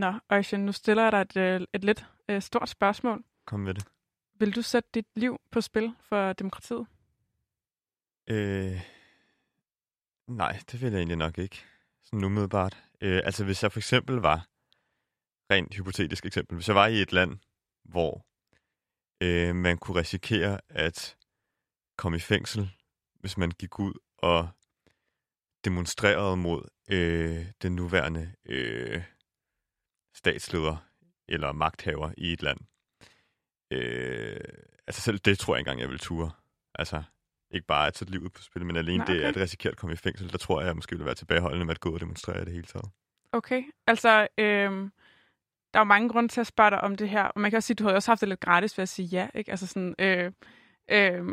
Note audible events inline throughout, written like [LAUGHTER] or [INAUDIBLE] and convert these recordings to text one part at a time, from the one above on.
Nå, Øjsjen, nu stiller jeg dig et, øh, et lidt øh, stort spørgsmål. Kom med det. Vil du sætte dit liv på spil for demokratiet? Øh, nej, det vil jeg egentlig nok ikke. Sådan umiddelbart. Øh, altså, hvis jeg for eksempel var, rent hypotetisk eksempel, hvis jeg var i et land, hvor øh, man kunne risikere at komme i fængsel, hvis man gik ud og demonstrerede mod øh, den nuværende øh, statsleder eller magthaver i et land. Øh, altså selv det tror jeg engang, jeg vil ture. Altså, ikke bare at sætte livet på spil, men alene Nej, det okay. at risikere at komme i fængsel, der tror jeg, jeg måske vil være tilbageholdende med at gå og demonstrere det hele taget. Okay, altså, øh, der er jo mange grunde til at spørge dig om det her, og man kan også sige, at du jo også haft det lidt gratis ved at sige ja, ikke? Altså sådan, øh, øh,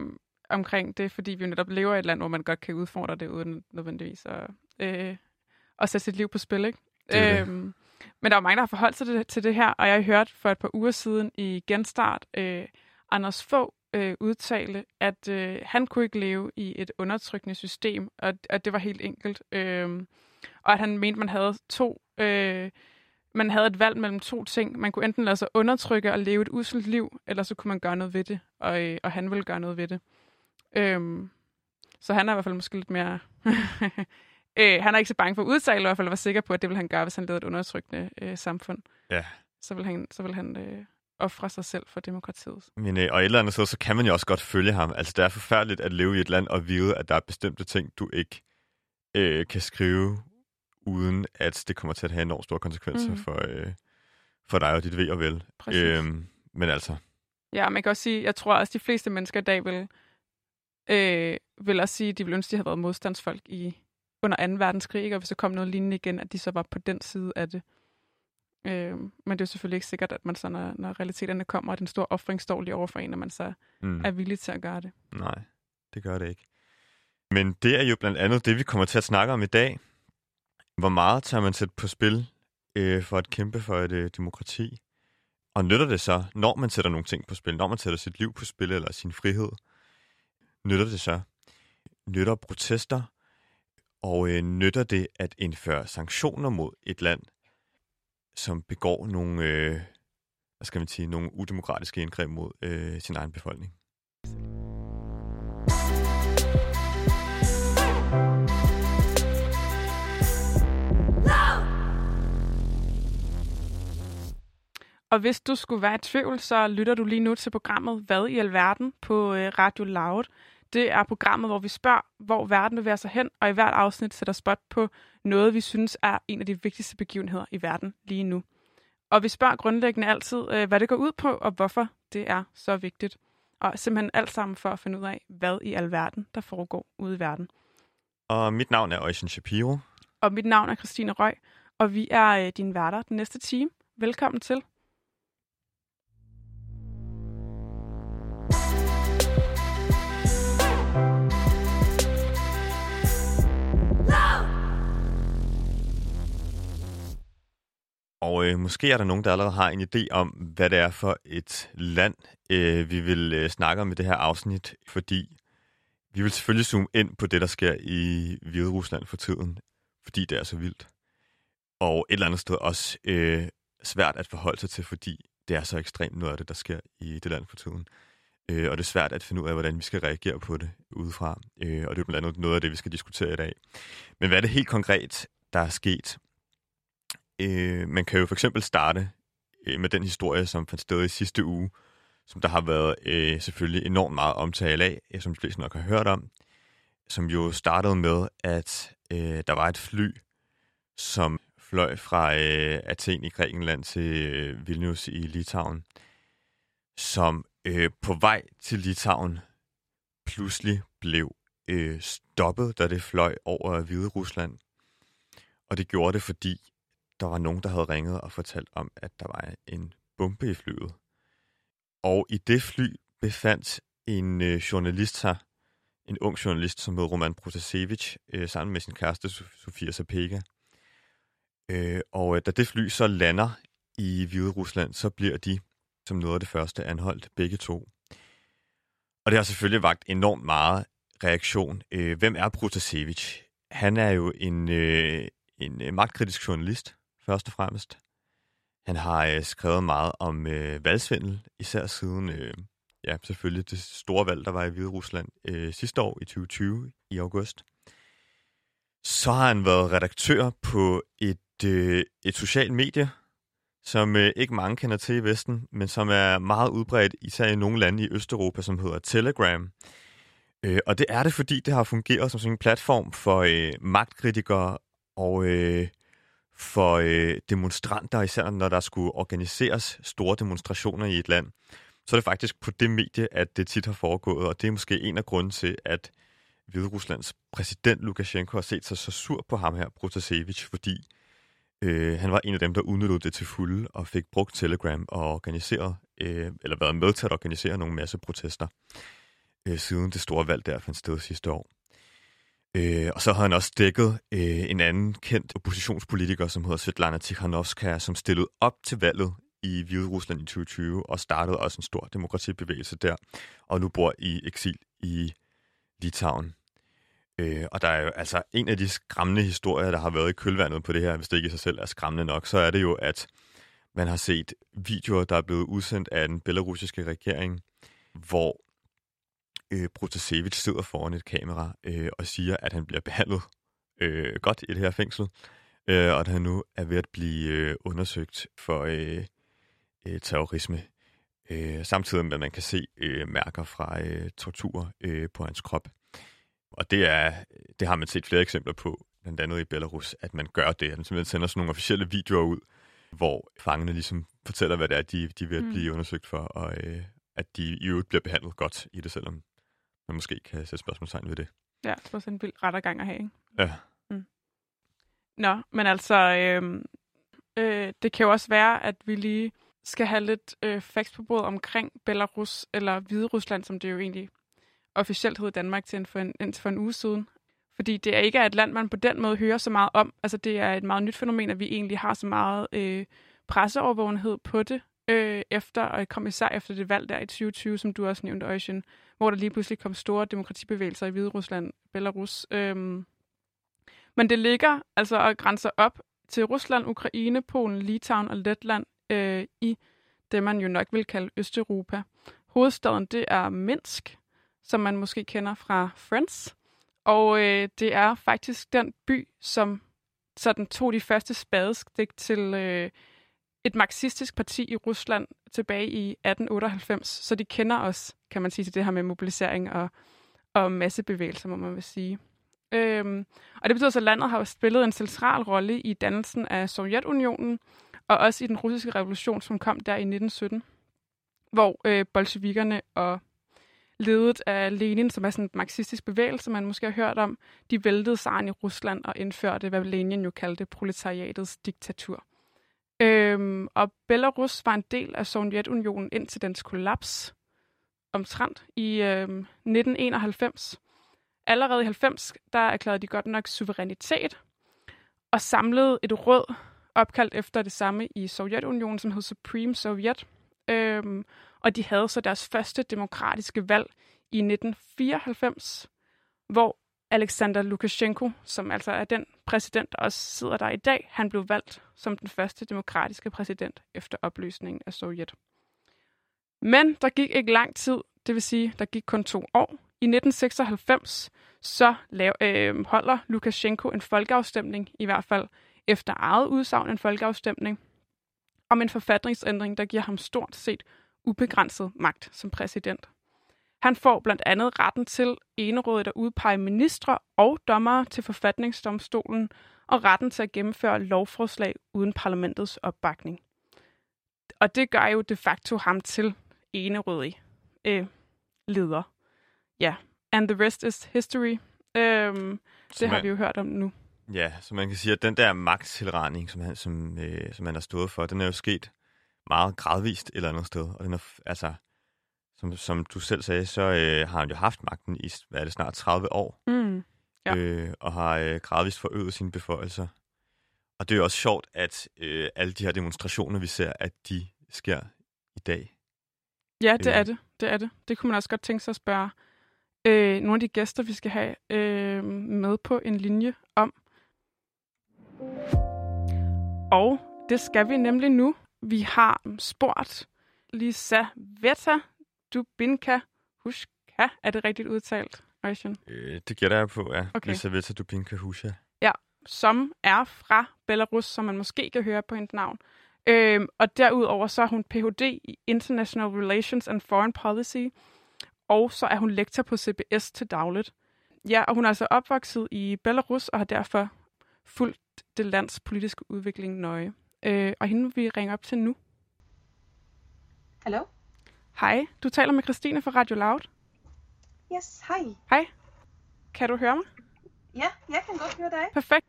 omkring det, fordi vi jo netop lever i et land, hvor man godt kan udfordre det, uden nødvendigvis at, øh, at sætte sit liv på spil, ikke? Det er det. Men der er jo mange, der har forholdt sig til det, til det her, og jeg har hørt for et par uger siden i Genstart, øh, Anders Fogh øh, udtale, at øh, han kunne ikke leve i et undertrykkende system, og at det var helt enkelt. Øh, og at han mente, man havde to... Øh, man havde et valg mellem to ting. Man kunne enten lade sig undertrykke og leve et uselt liv, eller så kunne man gøre noget ved det, og, øh, og han ville gøre noget ved det. Øhm, så han er i hvert fald måske lidt mere... [LAUGHS] øh, han er ikke så bange for at udtale, i hvert fald var sikker på, at det ville han gøre, hvis han levede et undertrykkende øh, samfund. Ja. Så vil han, så vil han øh, ofre sig selv for demokratiet. Men, øh, og et eller andet sted, så kan man jo også godt følge ham. Altså, det er forfærdeligt at leve i et land og vide, at der er bestemte ting, du ikke øh, kan skrive, uden at det kommer til at have enormt store konsekvenser mm. for, øh, for dig og dit ved og vel. Præcis. Øhm, men altså, Ja, man kan også sige, jeg tror også, de fleste mennesker i dag vil, øh, vil også sige, at de vil ønske, at de havde været modstandsfolk i, under 2. verdenskrig, ikke? og hvis der kom noget lignende igen, at de så var på den side af det. Øh, men det er selvfølgelig ikke sikkert, at man så, når, når realiteterne kommer, og den store offring står lige over for en, at man så mm, er villig til at gøre det. nej, det gør det ikke. Men det er jo blandt andet det, vi kommer til at snakke om i dag. Hvor meget tager man sætte på spil øh, for at kæmpe for et øh, demokrati? Og nytter det så, når man sætter nogle ting på spil, når man sætter sit liv på spil eller sin frihed, nytter det så? Nytter protester? Og øh, nytter det at indføre sanktioner mod et land, som begår nogle, øh, hvad skal man sige, nogle udemokratiske indgreb mod øh, sin egen befolkning? Og hvis du skulle være i tvivl, så lytter du lige nu til programmet Hvad i alverden på øh, Radio Loud. Det er programmet, hvor vi spørger, hvor verden bevæger sig hen, og i hvert afsnit sætter spot på noget, vi synes er en af de vigtigste begivenheder i verden lige nu. Og vi spørger grundlæggende altid, øh, hvad det går ud på, og hvorfor det er så vigtigt. Og simpelthen alt sammen for at finde ud af, hvad i alverden, der foregår ude i verden. Og mit navn er Øjsen Shapiro. Og mit navn er Christine Røg, og vi er øh, dine værter den næste time. Velkommen til. Og øh, måske er der nogen, der allerede har en idé om, hvad det er for et land, øh, vi vil øh, snakke om i det her afsnit, fordi vi vil selvfølgelig zoome ind på det, der sker i Hvide Rusland for tiden, fordi det er så vildt. Og et eller andet sted også øh, svært at forholde sig til, fordi det er så ekstremt noget af det, der sker i det land for tiden. Øh, og det er svært at finde ud af, hvordan vi skal reagere på det udefra. Øh, og det er blandt andet noget af det, vi skal diskutere i dag. Men hvad er det helt konkret, der er sket? Øh, man kan jo for eksempel starte øh, med den historie, som fandt sted i sidste uge, som der har været øh, selvfølgelig enormt meget omtale af, øh, som de fleste nok har hørt om, som jo startede med, at øh, der var et fly, som fløj fra øh, Athen i Grækenland til øh, Vilnius i Litauen, som øh, på vej til Litauen pludselig blev øh, stoppet, da det fløj over Hvide Rusland. Og det gjorde det, fordi der var nogen, der havde ringet og fortalt om, at der var en bombe i flyet. Og i det fly befandt en øh, journalist sig, en ung journalist, som hed Roman Protasevich, øh, sammen med sin kæreste Sofia Sapega. Øh, og øh, da det fly så lander i Hvide Rusland, så bliver de som noget af det første anholdt, begge to. Og det har selvfølgelig vagt enormt meget reaktion. Øh, hvem er Protasevich? Han er jo en, øh, en øh, magtkritisk journalist, først og fremmest. Han har øh, skrevet meget om øh, valgsvindel, især siden øh, ja, selvfølgelig det store valg, der var i Hvide Rusland øh, sidste år i 2020 i august. Så har han været redaktør på et, øh, et socialt medie, som øh, ikke mange kender til i Vesten, men som er meget udbredt, især i nogle lande i Østeuropa, som hedder Telegram. Øh, og det er det, fordi det har fungeret som sådan en platform for øh, magtkritikere og øh, for øh, demonstranter, især når der skulle organiseres store demonstrationer i et land. Så er det faktisk på det medie, at det tit har foregået, og det er måske en af grunden til, at Hvide Ruslands præsident Lukashenko har set sig så sur på ham her, Protasevich, fordi øh, han var en af dem, der udnyttede det til fulde og fik brugt Telegram og organiseret, øh, eller været med til at organisere nogle masse protester øh, siden det store valg der fandt sted sidste år. Øh, og så har han også dækket øh, en anden kendt oppositionspolitiker, som hedder Svetlana Tikhanovskaya, som stillede op til valget i Hvide Rusland i 2020 og startede også en stor demokratibevægelse der, og nu bor i eksil i Litauen. Øh, og der er jo altså en af de skræmmende historier, der har været i kølvandet på det her, hvis det ikke i sig selv er skræmmende nok, så er det jo, at man har set videoer, der er blevet udsendt af den belarusiske regering, hvor øh, Protasevich sidder foran et kamera øh, og siger, at han bliver behandlet øh, godt i det her fængsel, øh, og at han nu er ved at blive øh, undersøgt for øh, øh, terrorisme. Øh, samtidig med, at man kan se øh, mærker fra øh, tortur øh, på hans krop. Og det, er, det har man set flere eksempler på, blandt andet i Belarus, at man gør det. At man simpelthen sender sådan nogle officielle videoer ud, hvor fangerne ligesom fortæller, hvad det er, de, de vil mm. blive undersøgt for, og øh, at de i øvrigt bliver behandlet godt i det, selvom man måske kan sætte spørgsmålstegn ved det. Ja, det var sådan en vild rettergang at have, ikke? Ja. Mm. Nå, men altså, øh, øh, det kan jo også være, at vi lige skal have lidt øh, facts på bordet omkring Belarus, eller Hvide Rusland, som det jo egentlig officielt hed Danmark til for en, indtil for en uge siden. Fordi det er ikke et land, man på den måde hører så meget om. Altså det er et meget nyt fænomen, at vi egentlig har så meget øh, presseovervågenhed på det, øh, efter og kom især efter det valg der i 2020, som du også nævnte, Øjsen, hvor der lige pludselig kom store demokratibevægelser i Hvide Rusland, Belarus. Øhm. Men det ligger altså og grænser op til Rusland, Ukraine, Polen, Litauen og Letland øh, i det, man jo nok vil kalde Østeuropa. Hovedstaden, det er Minsk, som man måske kender fra Friends. Og øh, det er faktisk den by, som sådan tog de første spadestik til øh, et marxistisk parti i Rusland tilbage i 1898. Så de kender os, kan man sige, til det her med mobilisering og, og massebevægelser, må man vil sige. Øhm, og det betyder så, at landet har spillet en central rolle i dannelsen af Sovjetunionen, og også i den russiske revolution, som kom der i 1917, hvor øh, bolsjevikerne og ledet af Lenin, som er sådan en marxistisk bevægelse, man måske har hørt om, de væltede zaren i Rusland og indførte, hvad Lenin jo kaldte proletariatets diktatur. Øhm, og Belarus var en del af Sovjetunionen indtil dens kollaps omtrent i øhm, 1991. Allerede i 90 der erklærede de godt nok suverænitet og samlede et råd opkaldt efter det samme i Sovjetunionen, som hed Supreme Soviet. Øhm, og de havde så deres første demokratiske valg i 1994, hvor Alexander Lukashenko, som altså er den præsident, der også sidder der i dag, han blev valgt som den første demokratiske præsident efter opløsningen af Sovjet. Men der gik ikke lang tid, det vil sige, der gik kun to år. I 1996 så lav, øh, holder Lukashenko en folkeafstemning, i hvert fald efter eget udsagn en folkeafstemning, om en forfatningsændring, der giver ham stort set ubegrænset magt som præsident. Han får blandt andet retten til enerådet at udpege ministre og dommere til forfatningsdomstolen og retten til at gennemføre lovforslag uden parlamentets opbakning. Og det gør jo de facto ham til enerådig øh, leder. Ja, and the rest is history. Øhm, det har vi jo hørt om nu. Ja, så man kan sige, at den der magttilregning, som han, som, øh, som han har stået for, den er jo sket meget gradvist et eller andet sted. Og den er, altså, som, som du selv sagde, så øh, har han jo haft magten i, hvad er det, snart 30 år. Mm. Ja. Øh, og har øh, gradvist forøget sine beføjelser. Og det er jo også sjovt, at øh, alle de her demonstrationer, vi ser, at de sker i dag. Ja, det øh. er det. Det er det. Det kunne man også godt tænke sig at spørge øh, nogle af de gæster, vi skal have øh, med på en linje om. Og det skal vi nemlig nu. Vi har spurgt Lisa Veta Dubinka Huska. Er det rigtigt udtalt, Øjsjen? Øh, det gætter jeg på, ja. Okay. Elisaveta Dubinka Husha. som er fra Belarus, som man måske kan høre på hendes navn. Øhm, og derudover så er hun Ph.D. i International Relations and Foreign Policy, og så er hun lektor på CBS til dagligt. Ja, og hun er altså opvokset i Belarus og har derfor fulgt det lands politiske udvikling nøje. Øh, og hende vil vi ringe op til nu. Hallo? Hej, du taler med Christine fra Radio Loud. Yes, hej. Hej, kan du høre mig? Ja, jeg kan godt høre dig. Perfekt.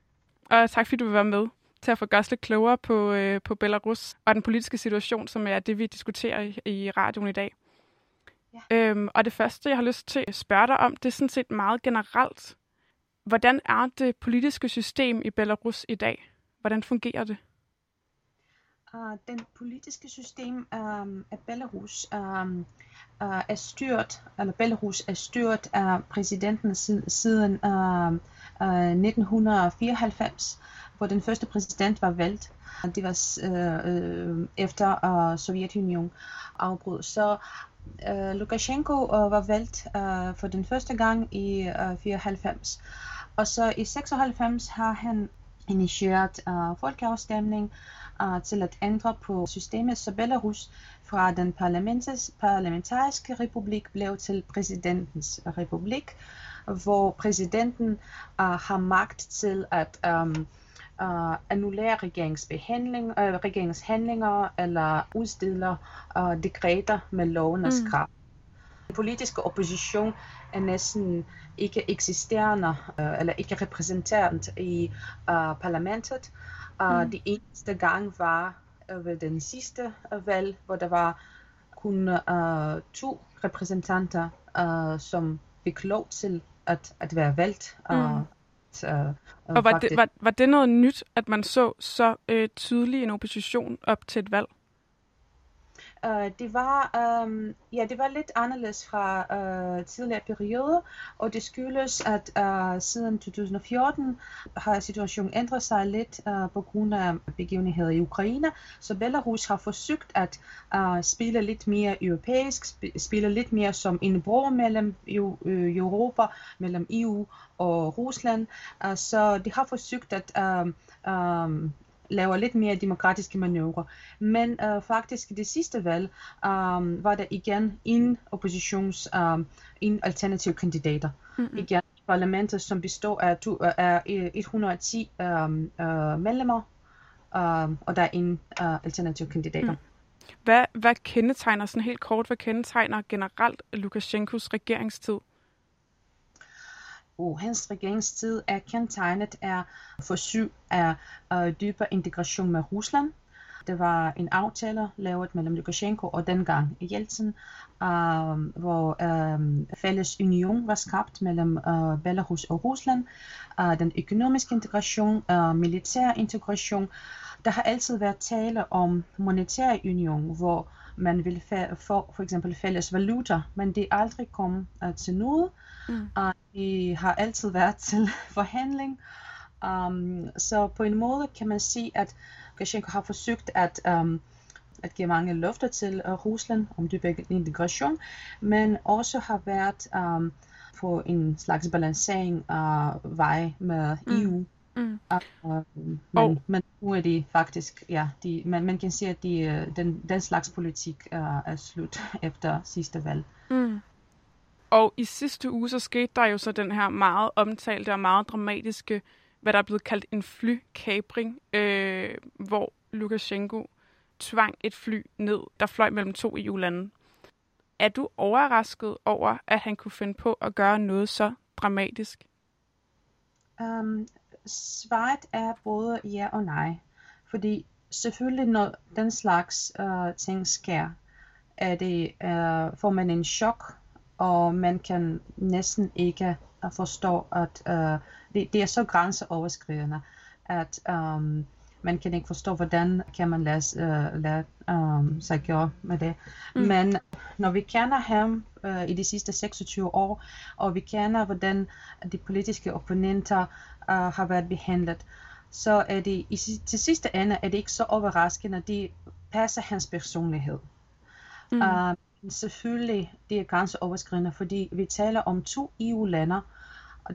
Og tak fordi du vil være med til at få os lidt klogere på, øh, på Belarus og den politiske situation, som er det, vi diskuterer i, i radioen i dag. Ja. Øhm, og det første, jeg har lyst til at spørge dig om, det er sådan set meget generelt. Hvordan er det politiske system i Belarus i dag? Hvordan fungerer det? Uh, den politiske system um, af Belarus um, uh, er styrt, eller Belarus er styrt af præsidenten siden, siden uh, uh, 1994, hvor den første præsident var valgt. Det var uh, uh, efter uh, Sovjetunionen afbrød. Så uh, Lukashenko uh, var valgt uh, for den første gang i uh, 94. Og så i 96 har han initieret uh, folkeafstemning uh, til at ændre på systemet, så Belarus fra den parlamentariske republik blev til præsidentens republik, hvor præsidenten uh, har magt til at um, uh, annullere regeringsbehandling, uh, regeringshandlinger eller udstiller uh, dekreter med lovenes Mm. krav. Den politiske opposition er næsten ikke eksisterende uh, eller ikke repræsenteret i uh, parlamentet. Uh, Mm. Det eneste gang var uh, ved den sidste uh, valg, hvor der var kun uh, to repræsentanter, uh, som fik lov til at, at være valgt. Uh, Mm. så, uh, Og var det, var, var det noget nyt, at man så så øh, tydelig en opposition op til et valg? Øh, det var um, ja, det var lidt anderledes fra uh, tidligere perioder, og det skyldes, at uh, siden 2014 har situationen ændret sig lidt uh, på grund af begivenheder i Ukraine, så Belarus har forsøgt at uh, spille lidt mere europæisk, sp- spille lidt mere som en bro mellem eu, øh, Europa, mellem EU og Rusland, uh, så de har forsøgt at um, um, laver lidt mere demokratiske manøvrer. Men uh, faktisk i det sidste valg um, var der igen en oppositions, um, en alternativ kandidater. Mm-hmm. Igen parlamentet, som består af, to, uh, af 110 um, uh, medlemmer, um, og der er en uh, alternativ kandidater. Mm. Hvad, hvad kendetegner sådan helt kort, hvad kendetegner generelt Lukashenkos regeringstid? Og hans regeringstid er kendetegnet af forsøg af uh, dybere integration med Rusland. Det var en aftale lavet mellem Lukashenko og dengang Jeltsin, uh, hvor uh, fælles union var skabt mellem uh, Belarus og Rusland. Uh, den økonomiske integration, uh, militær integration. Der har altid været tale om monetær union, hvor man vil få for eksempel fælles valuta, men det er aldrig kommet uh, til noget. Mm. Uh, det har altid været til [LAUGHS] forhandling. Um, så på en måde kan man sige, at Lukashenko har forsøgt at, um, at give mange løfter til uh, Rusland om dybere integration, men også har været um, på en slags balancering af vej med Mm. EU. Mm. Uh, men, Og- men nu er det faktisk, ja, de, man, man kan sige, at de, øh, den, den slags politik uh, er slut [LAUGHS] efter sidste valg. Mm. Og i sidste uge, så skete der jo så den her meget omtalte og meget dramatiske, hvad der er blevet kaldt en flykabring, øh, hvor Lukashenko tvang et fly ned, der fløj mellem to EU-lande. Er du overrasket over, at han kunne finde på at gøre noget så dramatisk? Um, svaret er både ja og nej. Fordi selvfølgelig, når den slags uh, ting sker, er det, uh, får man en chok, og man kan næsten ikke uh, forstå, at uh, det, det er så grænseoverskridende, at um, man kan ikke forstå, hvordan kan man lade, uh, lade um, sig gøre med det. Mm. Men når vi kender ham uh, i de sidste 26 år, og vi kender, hvordan de politiske opponenter uh, har været behandlet, så er det i, til sidste ende er det ikke så overraskende. De passer hans personlighed. Mm. Uh, selvfølgelig, det er grænseoverskridende, fordi vi taler om to EU-lander.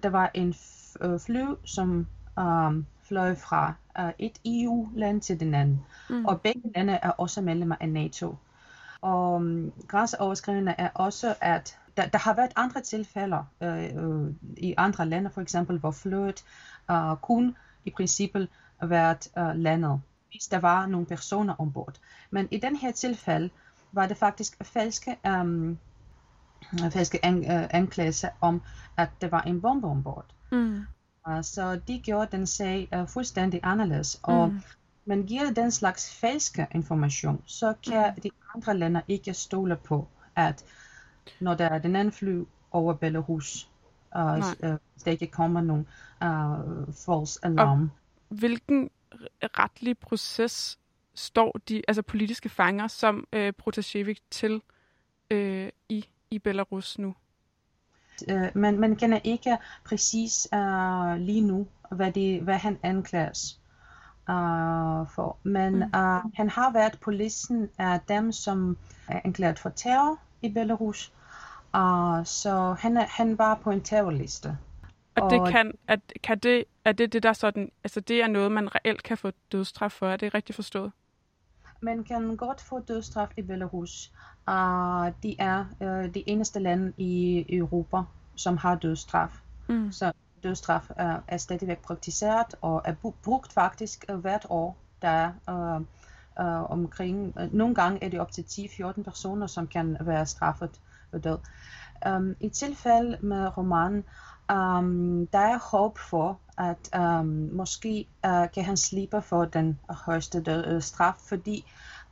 Der var en øh, fly, som um, fløj fra uh, et EU-land til den anden. Mm. Og begge lande er også medlemmer af NATO. Og um, grænseoverskridende er også, at der, der har været andre tilfælde øh, øh, i andre lande, for eksempel, hvor flyet øh, kun i princippet været øh, landet, hvis der var nogle personer ombord. Men i den her tilfælde var det faktisk falske, um, falske an, uh, anklagelser om, at der var en bombe ombord. Mm. Uh, så de gjorde den sag uh, fuldstændig anderledes. Og mm. man giver den slags falske information, så kan mm. de andre lande ikke stole på, at når der er den anden fly over Belarus, uh, uh, der ikke kommer nogen uh, false alarm. Og hvilken retlig proces står de altså politiske fanger som øh, Protasevich til øh, i, i Belarus nu? Uh, man, man kender ikke præcis uh, lige nu, hvad, det, hvad han anklages uh, for. Men mm. uh, han har været på listen af dem, som er anklaget for terror i Belarus. Uh, så han, han var på en terrorliste. Og, og det kan, at, kan det, er det det, der sådan, altså det er noget, man reelt kan få dødstraf for, er det rigtigt forstået? Man kan godt få dødstraf i Belarus. Uh, de er uh, de eneste lande i Europa, som har dødstraf. Mm. Så dødstraf er, er stadigvæk praktiseret og er brugt faktisk uh, hvert år. Der er uh, uh, omkring, uh, nogle gange er det op til 10-14 personer, som kan være straffet ved død. Um, I tilfælde med romanen, um, der er håb for, at um, måske uh, kan han slippe for den højeste død, uh, straf, fordi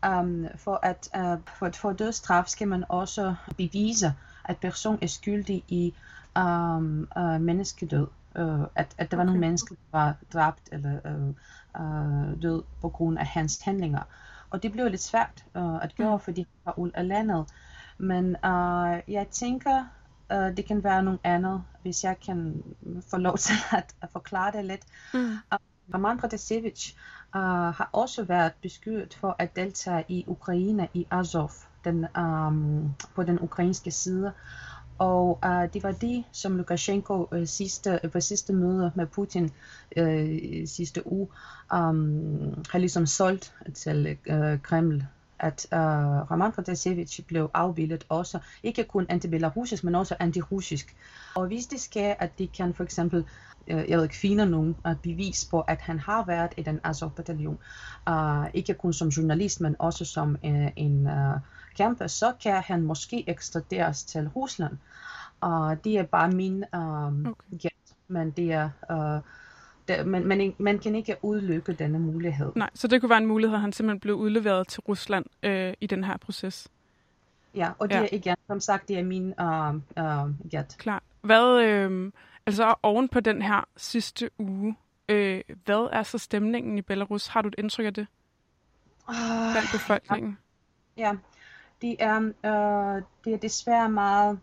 um, for, at, uh, for at få dødsstraf skal man også bevise, at personen er skyldig i um, uh, menneskedød. Uh, at, at der var okay. nogle mennesker, der var dræbt eller uh, uh, død på grund af hans handlinger. Og det blev lidt svært uh, at gøre, mm. fordi han var ud af landet. Men uh, jeg tænker, uh, det kan være noget andet, hvis jeg kan få lov til [LAUGHS] at, at forklare det lidt. Mm. Roman Protasevich uh, har også været beskyldt for at deltage i Ukraine i Azov, den, um, på den ukrainske side. Og uh, det var det, som Lukashenko uh, sidste, på sidste møde med Putin uh, sidste uge um, har ligesom solgt til uh, Kreml at uh, Roman Protasevich blev afbildet også, ikke kun anti-belarusisk, men også anti-russisk. Og hvis det sker, at de kan for eksempel uh, jeg ved ikke, finde nogle uh, bevis på, at han har været i den Azov-bataljon, uh, ikke kun som journalist, men også som uh, en uh, kæmpe, så kan han måske ekstraderes til Rusland. Uh, det er bare min um, okay. gæt, men det er... Uh, der, man, man, man kan ikke udlykke denne mulighed. Nej, så det kunne være en mulighed, at han simpelthen blev udleveret til Rusland øh, i den her proces. Ja, og det ja. er igen, som sagt, det er min uh, uh, gæt. Klar. Hvad, øh, altså oven på den her sidste uge, øh, hvad er så stemningen i Belarus? Har du et indtryk af det? Uh, Blandt befolkningen? Ja, ja. Det, er, uh, det er desværre meget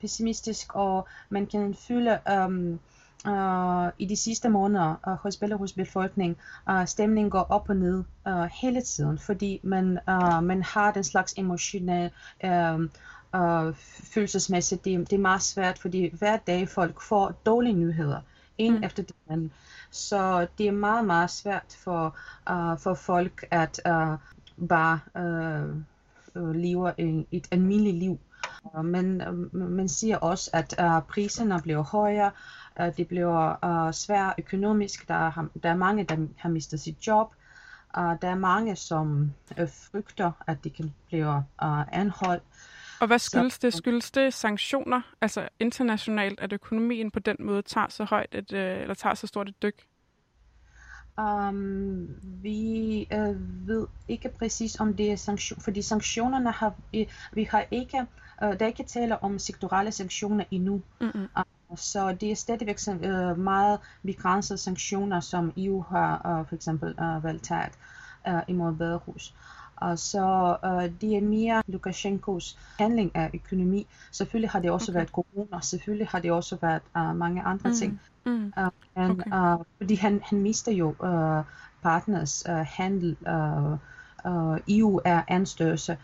pessimistisk, og man kan føle... Um, uh, i de sidste måneder uh, hos Belarus befolkning, uh, stemningen går op og ned uh, hele tiden, fordi man, uh, man har den slags emotionel uh, uh, følelsesmæssigt. Det, det er meget svært, fordi hver dag folk får dårlige nyheder, en mm. efter den anden. Så det er meget, meget svært for, uh, for folk at uh, bare uh, uh, leve et, et almindeligt liv. Men uh, man siger også, at uh, priserne bliver højere, Uh, det bliver uh, svært økonomisk. Der er, der er mange, der har mistet sit job. Uh, der er mange, som uh, frygter, at de kan blive uh, anholdt. Og hvad skyldes det? Skyldes det sanktioner, altså internationalt, at økonomien på den måde tager så højt et, eller tager så stort et dyk? Um, vi uh, ved ikke præcis om det er sanktion, fordi sanktionerne har vi har ikke, uh, der er ikke tale om sektorale sanktioner endnu. Mm-hmm. Uh, så det er stadigvæk uh, meget begrænsede sanktioner, som EU har uh, for eksempel uh, valgt taget uh, imod Belarus. Og så uh, det er mere Lukashenkos handling af økonomi. Selvfølgelig har det også okay. været corona, selvfølgelig har det også været uh, mange andre mm. ting. Mm. Uh, men, okay. uh, fordi han, han mister jo uh, partners uh, handel uh, uh, EU er anstørrelse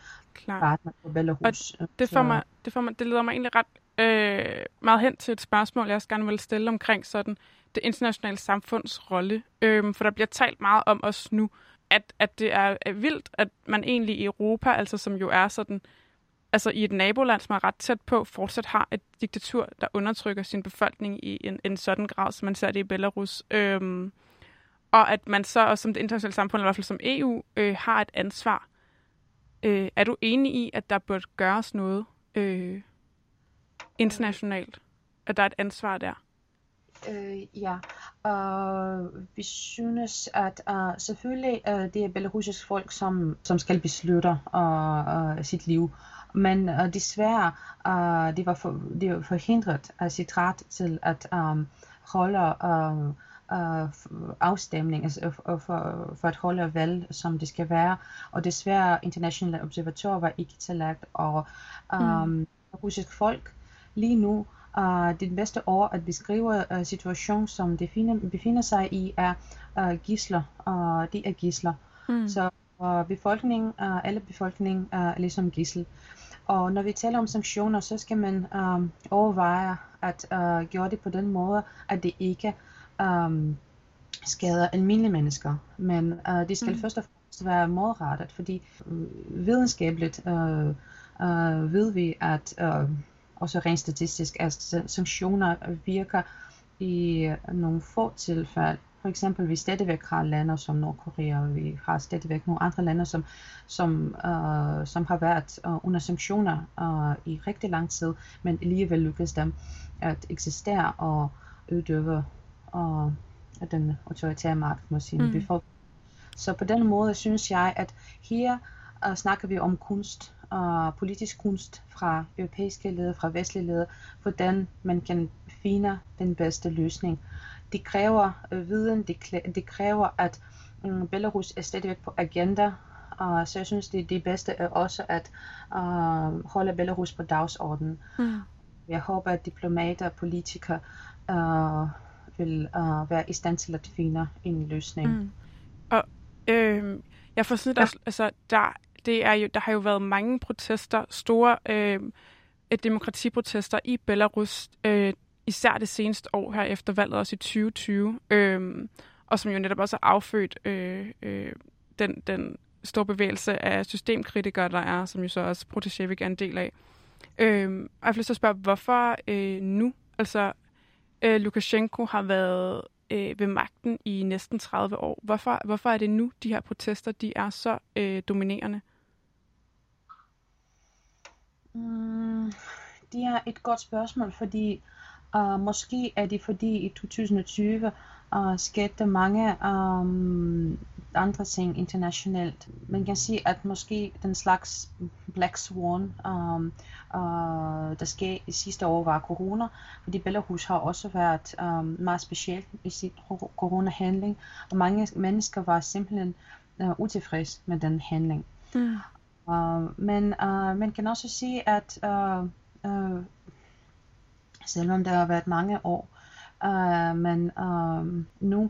partner på Belarus. Og det får, mig, det, får mig, det leder mig egentlig ret øh, meget hen til et spørgsmål, jeg også gerne vil stille omkring sådan det internationale samfunds rolle. Øh, for der bliver talt meget om os nu, at, at det er, er vildt, at man egentlig i Europa, altså som jo er sådan, altså i et naboland, som er ret tæt på, fortsat har et diktatur, der undertrykker sin befolkning i en, en sådan grad, som man ser det i Belarus. Øh, og at man så, også som det internationale samfund, i hvert fald som EU, øh, har et ansvar. Øh, er du enig i, at der burde gøres noget øh, internationalt? At der er et ansvar der? Øh, ja, uh, vi synes, at uh, selvfølgelig uh, det er belarusisk folk, som, som skal beslutte uh, uh, sit liv. Men uh, desværre, uh, de, var for, de var forhindret af sit ret til at um, holde uh, uh, afstemning, altså for, for, for at holde valg, som det skal være. Og desværre, internationale observatører var ikke tilladt, og um, mm. russisk folk lige nu Uh, det bedste ord at beskrive uh, situationen, som det finder, befinder sig i, er uh, gisler. Uh, de er gisler. Mm. Så uh, befolkningen, uh, alle befolkningen er ligesom gissel. Og når vi taler om sanktioner, så skal man um, overveje at uh, gøre det på den måde, at det ikke um, skader almindelige mennesker. Men uh, det skal mm. først og fremmest være målrettet, fordi uh, videnskabeligt uh, uh, ved vi, at uh, også rent statistisk, at sanktioner virker i nogle få tilfælde. For eksempel, vi stadigvæk har lande som Nordkorea, og vi har stadigvæk nogle andre lande, som, som, uh, som har været uh, under sanktioner uh, i rigtig lang tid, men alligevel lykkedes dem at eksistere og udøve uh, den autoritære magt mod sin mm. befolkning. Så på den måde synes jeg, at her uh, snakker vi om kunst, uh, politisk kunst fra europæiske ledere, fra vestlige ledere, hvordan man kan finde den bedste løsning. Det kræver uh, viden, det, det kræver, at um, Belarus er stadigvæk på agenda, uh, så jeg synes, det, det bedste er også at uh, holde Belarus på dagsordenen. Mm. Jeg håber, at diplomater og politikere uh, vil uh, være i stand til at finde en løsning. Mm. Og øh, jeg får sådan, ja. der, altså, der det er jo, der har jo været mange protester, store øh, øh, demokratiprotester i Belarus, øh, især det seneste år her efter valget, også i 2020, øh, og som jo netop også har affødt øh, øh, den, den store bevægelse af systemkritikere, der er, som jo så også Protashevik er en del af. Øh, og jeg vil så spørge, hvorfor øh, nu? Altså, øh, Lukashenko har været øh, ved magten i næsten 30 år. Hvorfor, hvorfor er det nu, de her protester de er så øh, dominerende? Mm, det er et godt spørgsmål, fordi uh, måske er det fordi i 2020 uh, øh, skete mange um, andre ting internationalt. Man kan sige, at måske den slags Black Swan, um, uh, der skete i sidste år, var corona, fordi Belarus har også været um, meget specielt i sit corona-handling, og mange mennesker var simpelthen uh, utilfredse med den handling. Mm. Uh, men uh, man kan også sige, at uh, uh, selvom der har været mange år, uh, men uh, nu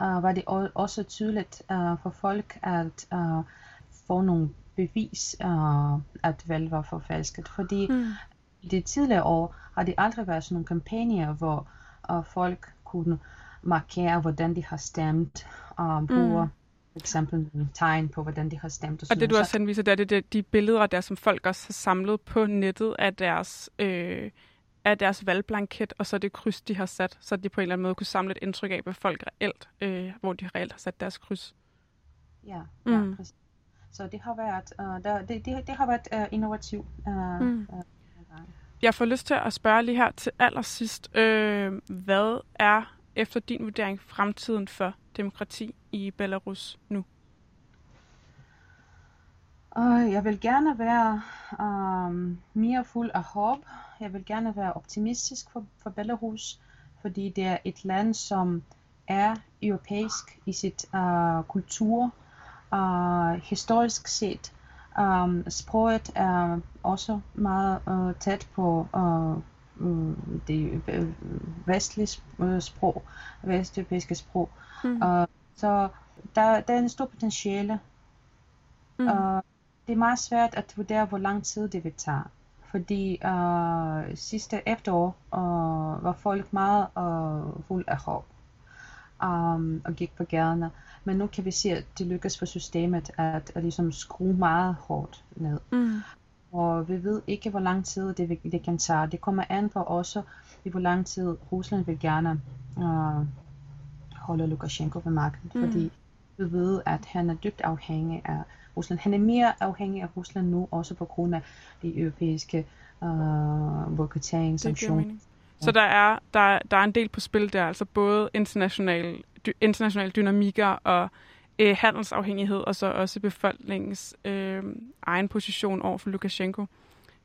uh, var det også tydeligt uh, for folk at uh, få nogle bevis, uh, at valg var forfalsket. Fordi mm. i de tidligere år har det aldrig været sådan nogle kampagner, hvor uh, folk kunne markere, hvordan de har stemt, og bruger mm eksempel tegn på, hvordan de har stemt. Og, og det du også henviser, det er det, det, de billeder, der som folk også har samlet på nettet af deres, øh, af deres valgblanket, og så det kryds, de har sat, så de på en eller anden måde kunne samle et indtryk af, hvad folk reelt, øh, hvor de reelt har sat deres kryds. Ja, ja mm. præcis. Så det har været, uh, der, det, det, det har været uh, innovativt. Uh, mm. uh, jeg får lyst til at spørge lige her til allersidst, øh, hvad er efter din vurdering fremtiden for demokrati i Belarus nu? Uh, jeg vil gerne være um, mere fuld af håb. Jeg vil gerne være optimistisk for, for Belarus, fordi det er et land, som er europæisk i sit uh, kultur, uh, historisk set. Um, sproget er også meget uh, tæt på uh, det vestlige sprog, vesteuropæiske sprog. Mm. Uh, så der, der er en stor potentiale Mm. Uh, det er meget svært at vurdere, hvor lang tid det vil tage. Fordi uh, sidste efterår uh, var folk meget uh, fuld af håb um, og gik på gaderne. Men nu kan vi se, at det lykkes for systemet at, at ligesom skrue meget hårdt ned. Mm. Og vi ved ikke, hvor lang tid det, det kan tage. Det kommer an på også, i hvor lang tid Rusland vil gerne uh, holde Lukashenko ved magten. Mm. Fordi vi ved, at han er dybt afhængig af Rusland. Han er mere afhængig af Rusland nu, også på grund af de europæiske uh, boykottering, sanktioner. Så der er, der, der er en del på spil der, altså både international, dy, internationale dynamikker og øh, handelsafhængighed, og så også befolkningens øh, egen position over for Lukashenko.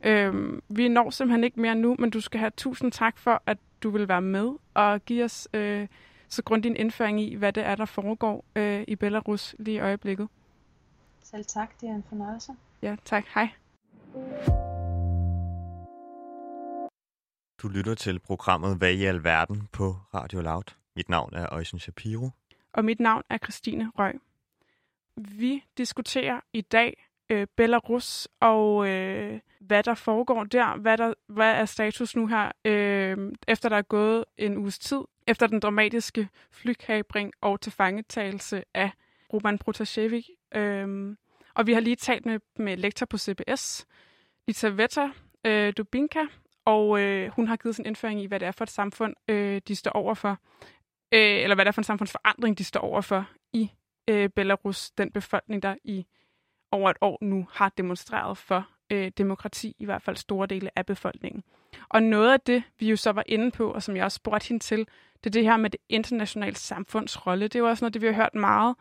Øh, vi når simpelthen ikke mere nu, men du skal have tusind tak for, at du vil være med og give os øh, så grundig en indføring i, hvad det er, der foregår øh, i Belarus lige i øjeblikket. Selv tak, det er en fornøjelse. Ja, tak. Hej. Du lytter til programmet Hvad i alverden på Radio Loud. Mit navn er Øjsen Shapiro. Og mit navn er Christine Røg. Vi diskuterer i dag øh, Belarus og øh, hvad der foregår der. Hvad, der, hvad er status nu her, øh, efter der er gået en uges tid, efter den dramatiske flykabring og tilfangetagelse af Roman Protasevich. Øh, og vi har lige talt med, med lektor på CBS, Lita øh, Dubinka, og øh, hun har givet sin indføring i, hvad det er for et samfund, øh, de står overfor, øh, eller hvad det er for en samfundsforandring, de står overfor i øh, Belarus, den befolkning, der i over et år nu har demonstreret for øh, demokrati, i hvert fald store dele af befolkningen. Og noget af det, vi jo så var inde på, og som jeg også spurgte hende til, det er det her med det internationale samfunds rolle. Det er jo også noget, det vi har hørt meget.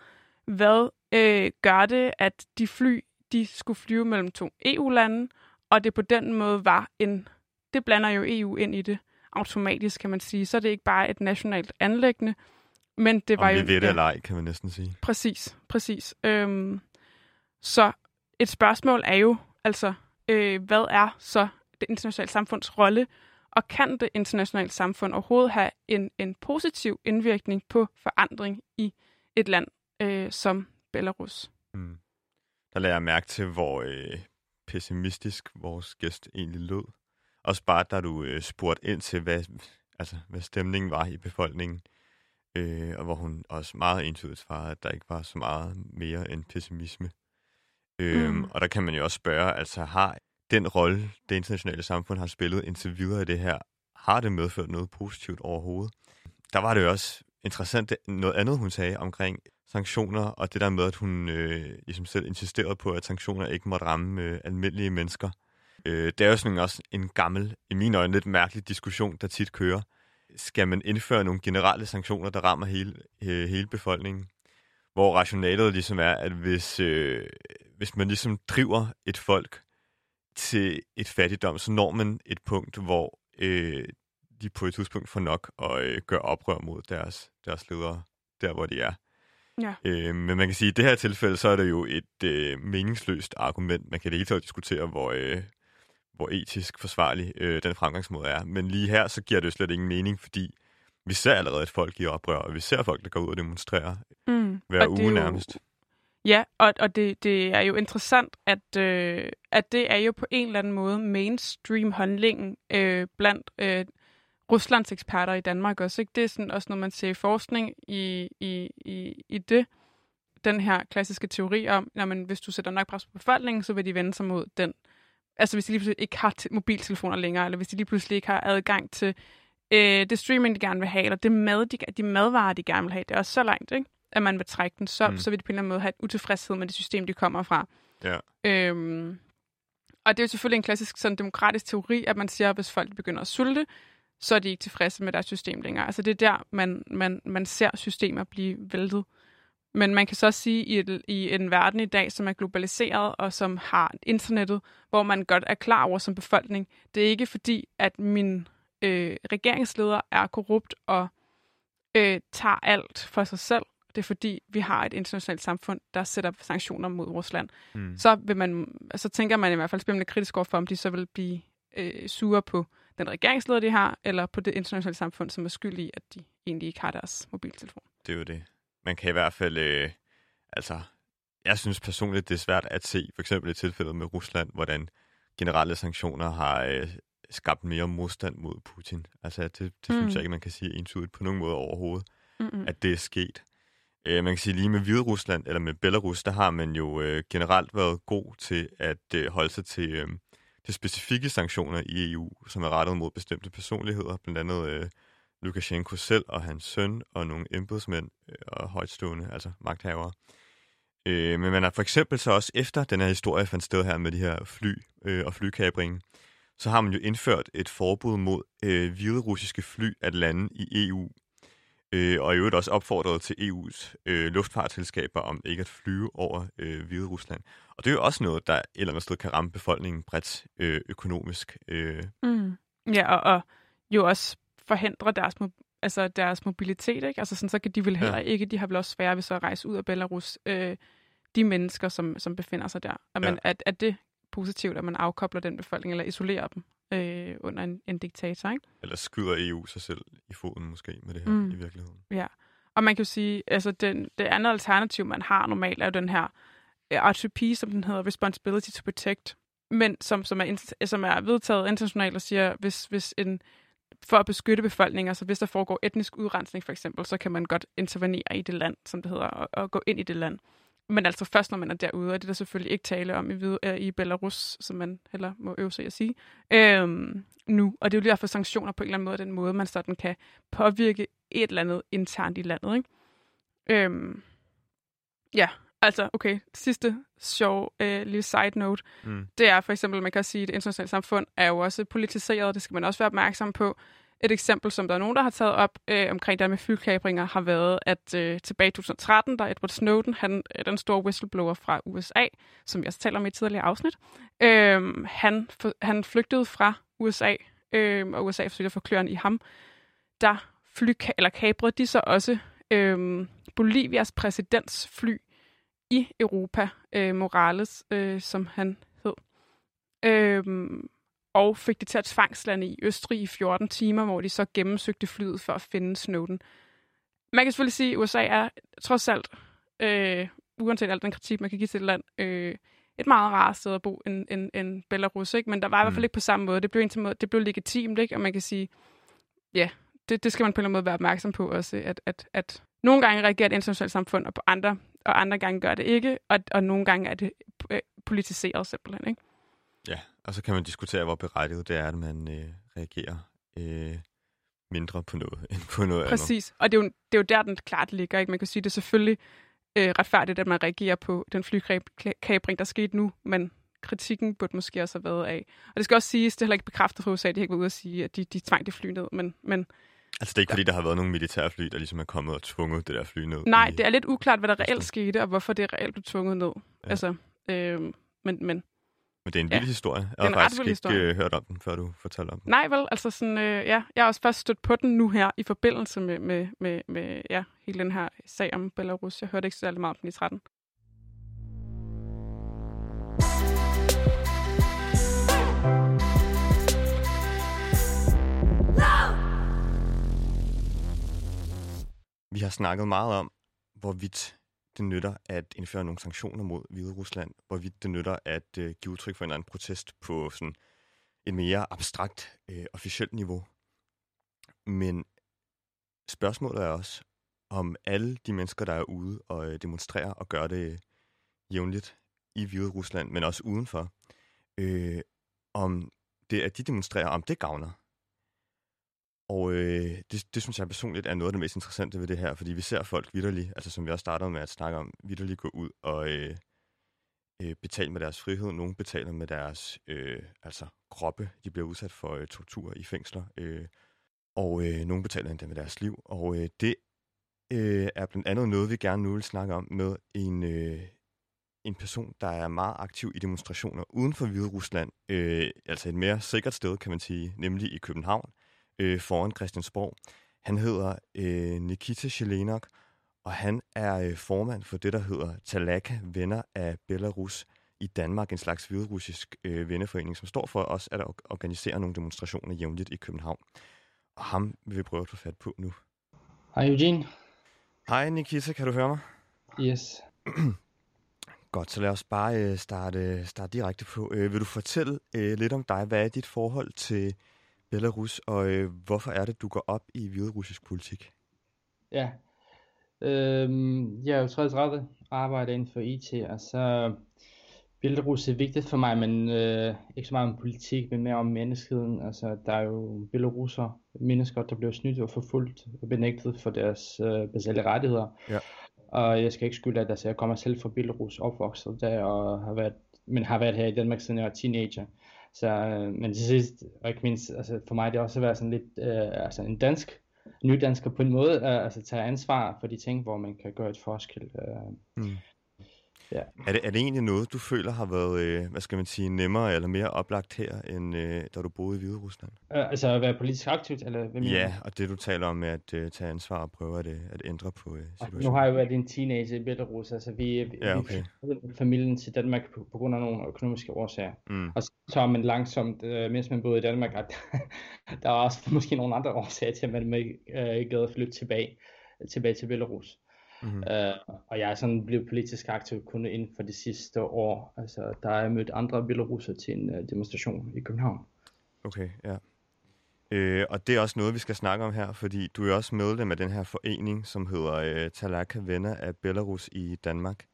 Hvad øh, gør det, at de fly, de skulle flyve mellem to EU-lande, og det på den måde var en det blander jo EU ind i det automatisk, kan man sige. Så er det ikke bare et nationalt anlæggende, men det var Om vi jo... ved det eller ej, kan man næsten sige. Præcis, præcis. Øhm, så et spørgsmål er jo, altså, øh, hvad er så det internationale samfunds rolle, og kan det internationale samfund overhovedet have en, en positiv indvirkning på forandring i et land øh, som Belarus? Mm. Der lader jeg mærke til, hvor øh, pessimistisk vores gæst egentlig lød. Også bare, da du øh, spurgte ind til, hvad, altså, hvad stemningen var i befolkningen, øh, og hvor hun også meget entydigt svarede, at der ikke var så meget mere end pessimisme. Øh, mm. Og der kan man jo også spørge, altså har den rolle, det internationale samfund har spillet indtil videre i det her, har det medført noget positivt overhovedet? Der var det jo også interessant noget andet, hun sagde omkring sanktioner, og det der med, at hun øh, ligesom selv insisterede på, at sanktioner ikke måtte ramme øh, almindelige mennesker. Øh, det er jo sådan også en gammel, i mine øjne lidt mærkelig diskussion, der tit kører. Skal man indføre nogle generelle sanktioner, der rammer hele, øh, hele befolkningen? Hvor rationalet ligesom er, at hvis, øh, hvis man ligesom driver et folk til et fattigdom, så når man et punkt, hvor øh, de på et tidspunkt får nok og øh, gør oprør mod deres, deres ledere, der hvor de er. Ja. Øh, men man kan sige, at i det her tilfælde, så er det jo et øh, meningsløst argument. Man kan det hele taget diskutere, hvor, øh, hvor etisk forsvarlig øh, den fremgangsmåde er. Men lige her, så giver det jo slet ingen mening, fordi vi ser allerede et folk i oprør, og vi ser folk, der går ud og demonstrerer mm. hver uge jo... nærmest. Ja, og, og det, det er jo interessant, at, øh, at det er jo på en eller anden måde mainstream håndlingen øh, blandt øh, Ruslands eksperter i Danmark også. Ikke? Det er sådan også, når man ser forskning i, i, i, i det, den her klassiske teori om, at hvis du sætter nok pres på befolkningen, så vil de vende sig mod den altså hvis de lige pludselig ikke har mobiltelefoner længere, eller hvis de lige pludselig ikke har adgang til øh, det streaming, de gerne vil have, eller det mad, de, de madvarer, de gerne vil have, det er også så langt, ikke? at man vil trække den, så, mm. så vil de på en eller anden måde have et utilfredshed med det system, de kommer fra. Ja. Øhm, og det er jo selvfølgelig en klassisk sådan, demokratisk teori, at man siger, at hvis folk begynder at sulte, så er de ikke tilfredse med deres system længere. Altså det er der, man, man, man ser systemer blive væltet. Men man kan så også sige, i, et, i en verden i dag, som er globaliseret og som har internettet, hvor man godt er klar over som befolkning, det er ikke fordi, at min øh, regeringsleder er korrupt og øh, tager alt for sig selv. Det er fordi, vi har et internationalt samfund, der sætter sanktioner mod Rusland. Mm. Så, vil man, så tænker man i hvert fald spændende kritisk over for, om de så vil blive øh, sure på den regeringsleder, de har, eller på det internationale samfund, som er skyld i, at de egentlig ikke har deres mobiltelefon. Det er jo det man kan i hvert fald, øh, altså, jeg synes personligt, det er svært at se, for eksempel i tilfældet med Rusland, hvordan generelle sanktioner har øh, skabt mere modstand mod Putin. Altså, det, det mm. synes jeg ikke, man kan sige entydigt på nogen måde overhovedet, Mm-mm. at det er sket. Øh, man kan sige lige med Hvide Rusland, eller med Belarus, der har man jo øh, generelt været god til at øh, holde sig til, øh, til specifikke sanktioner i EU, som er rettet mod bestemte personligheder, blandt andet øh, Lukashenko selv og hans søn og nogle embedsmænd øh, og højtstående, altså magthavere. Øh, men man har for eksempel så også efter den her historie fandt sted her med de her fly øh, og flykabringen, så har man jo indført et forbud mod øh, hvide russiske fly at lande i EU. Øh, og i øvrigt også opfordret til EU's øh, luftfartsselskaber om ikke at flyve over øh, Hvide Rusland. Og det er jo også noget, der et eller andet sted kan ramme befolkningen bredt øh, økonomisk. Øh. Mm. Ja, og, og jo også forhindre deres, altså deres mobilitet. Ikke? Altså sådan, så kan de vel heller ja. ikke, de har vel også svære ved så at rejse ud af Belarus, øh, de mennesker, som, som befinder sig der. At, man, ja. at, at det positivt, at man afkobler den befolkning, eller isolerer dem øh, under en, en diktator. Ikke? Eller skyder EU sig selv i foden måske med det her mm. i virkeligheden. Ja, og man kan jo sige, altså den, det andet alternativ, man har normalt, er jo den her øh, RTP, som den hedder, Responsibility to Protect, men som, som, er, som er vedtaget internationalt og siger, hvis, hvis en, for at beskytte befolkninger, så hvis der foregår etnisk udrensning for eksempel, så kan man godt intervenere i det land, som det hedder, og, og gå ind i det land. Men altså først, når man er derude, og det er der selvfølgelig ikke tale om i, øh, i Belarus, som man heller må øve sig at sige, øhm, nu. Og det er jo lige derfor sanktioner på en eller anden måde, den måde, man sådan kan påvirke et eller andet internt i landet. Ikke? Øhm, ja, altså, okay, sidste sjov øh, lille side note, mm. det er for eksempel, man kan sige, at det internationale samfund er jo også politiseret, det skal man også være opmærksom på. Et eksempel, som der er nogen, der har taget op øh, omkring det med flykabringer, har været, at øh, tilbage i 2013, da Edward Snowden, han, øh, den store whistleblower fra USA, som jeg også taler om i et tidligere afsnit, øh, han, han flygtede fra USA, øh, og USA forsøgte at få kløren i ham. Der fly, eller kabrede de så også øh, Bolivias præsidentsfly i Europa, øh, Morales, øh, som han hed. Øh, og fik det til at tvangslande i Østrig i 14 timer, hvor de så gennemsøgte flyet for at finde Snowden. Man kan selvfølgelig sige, at USA er trods alt, øh, uanset al den kritik, man kan give til et land, øh, et meget rart sted at bo end, end, end Belarus, ikke? men der var i hvert fald mm. ikke på samme måde. Det blev, måde, det blev legitimt, ikke? og man kan sige, ja, det, det skal man på en eller anden måde være opmærksom på også, at, at, at nogle gange reagerer det internationale samfund, og på andre, og andre gange gør det ikke, og, og nogle gange er det øh, politiseret simpelthen. Ikke? Ja, og så kan man diskutere, hvor berettiget det er, at man øh, reagerer øh, mindre på noget [LAUGHS] end på noget Præcis. andet. Præcis, og det er, jo, det er jo der, den klart ligger. Ikke? Man kan sige, det er selvfølgelig øh, retfærdigt, at man reagerer på den flykabring, der skete nu, men kritikken burde måske også have været af. Og det skal også siges, det er heller ikke bekræftet fra USA, de har ikke været ude at sige, at de, de tvang det fly ned, men, men Altså det er ikke, ja. fordi der har været nogle militære fly, der ligesom er kommet og tvunget det der fly ned? Nej, i... det er lidt uklart, hvad der reelt skete, og hvorfor det reelt blev tvunget ned. Ja. Altså, øh, men, men men det er en vild ja. historie. Jeg har faktisk ikke historie. Øh, hørt om den, før du fortalte om den. Nej, vel? Altså sådan, øh, ja, jeg har også først stødt på den nu her i forbindelse med, med, med, med ja, hele den her sag om Belarus. Jeg hørte ikke særlig meget om den i 13. Vi har snakket meget om, hvorvidt det nytter at indføre nogle sanktioner mod Hvide Rusland, hvorvidt det nytter at øh, give udtryk for en eller anden protest på sådan et mere abstrakt øh, officielt niveau. Men spørgsmålet er også, om alle de mennesker, der er ude og øh, demonstrerer og gør det øh, jævnligt i Hvide Rusland, men også udenfor, øh, om det, at de demonstrerer, om det gavner og øh, det, det synes jeg personligt er noget af det mest interessante ved det her, fordi vi ser folk vidderligt, altså som vi også startede med at snakke om, vidderligt gå ud og øh, øh, betale med deres frihed. Nogle betaler med deres øh, altså kroppe. De bliver udsat for øh, tortur i fængsler. Øh, og øh, nogle betaler endda med deres liv. Og øh, det øh, er blandt andet noget, vi gerne nu vil snakke om med en, øh, en person, der er meget aktiv i demonstrationer uden for Hvide Rusland. Øh, altså et mere sikkert sted, kan man sige, nemlig i København øh, foran Christiansborg. Han hedder øh, Nikita Shelenok, og han er øh, formand for det, der hedder Talaka Venner af Belarus i Danmark, en slags hviderussisk øh, venneforening, som står for os at organisere nogle demonstrationer jævnligt i København. Og ham vil vi prøve at få fat på nu. Hej Eugene. Hej Nikita, kan du høre mig? Yes. [CLEARS THROAT] Godt, så lad os bare øh, starte, starte direkte på. Øh, vil du fortælle øh, lidt om dig? Hvad er dit forhold til Belarus, og øh, hvorfor er det, du går op i hviderussisk politik? Ja, øhm, jeg er jo 33, arbejder inden for IT, altså Belarus er vigtigt for mig, men øh, ikke så meget om politik, men mere om menneskeheden. Altså, der er jo belaruser, mennesker, der bliver snydt og forfulgt og benægtet for deres øh, basale rettigheder. Ja. Og jeg skal ikke skylde, at altså, jeg kommer selv fra Belarus, opvokset der, og har været, men har været her i Danmark siden jeg var teenager. Så, øh, men til sidst, og ikke mindst, altså, for mig det har også været sådan lidt øh, altså en dansk, nydansker på en måde, øh, altså tage ansvar for de ting, hvor man kan gøre et forskel. Øh. Mm. Ja. Er, det, er det egentlig noget, du føler har været, øh, hvad skal man sige, nemmere eller mere oplagt her, end øh, da du boede i Hvide Rusland? Uh, altså at være politisk aktivt, eller hvad mener Ja, og det du taler om med at uh, tage ansvar og prøve at, at ændre på uh, situationen. Nu har jeg jo været en teenager i Belarus, altså vi, ja, okay. vi familien til Danmark på, på grund af nogle økonomiske årsager. Mm. Og så tager man langsomt, uh, mens man boede i Danmark, at [LAUGHS] der var også måske nogle andre årsager til, at man ikke uh, gad at flytte tilbage, tilbage til Belarus. Mm-hmm. Uh, og jeg er sådan blevet politisk aktiv kun inden for de sidste år. Altså, der er jeg mødt andre belaruser til en uh, demonstration i København. Okay, ja. Øh, og det er også noget, vi skal snakke om her, fordi du er også medlem af den her forening, som hedder øh, Talaka Venner af Belarus i Danmark.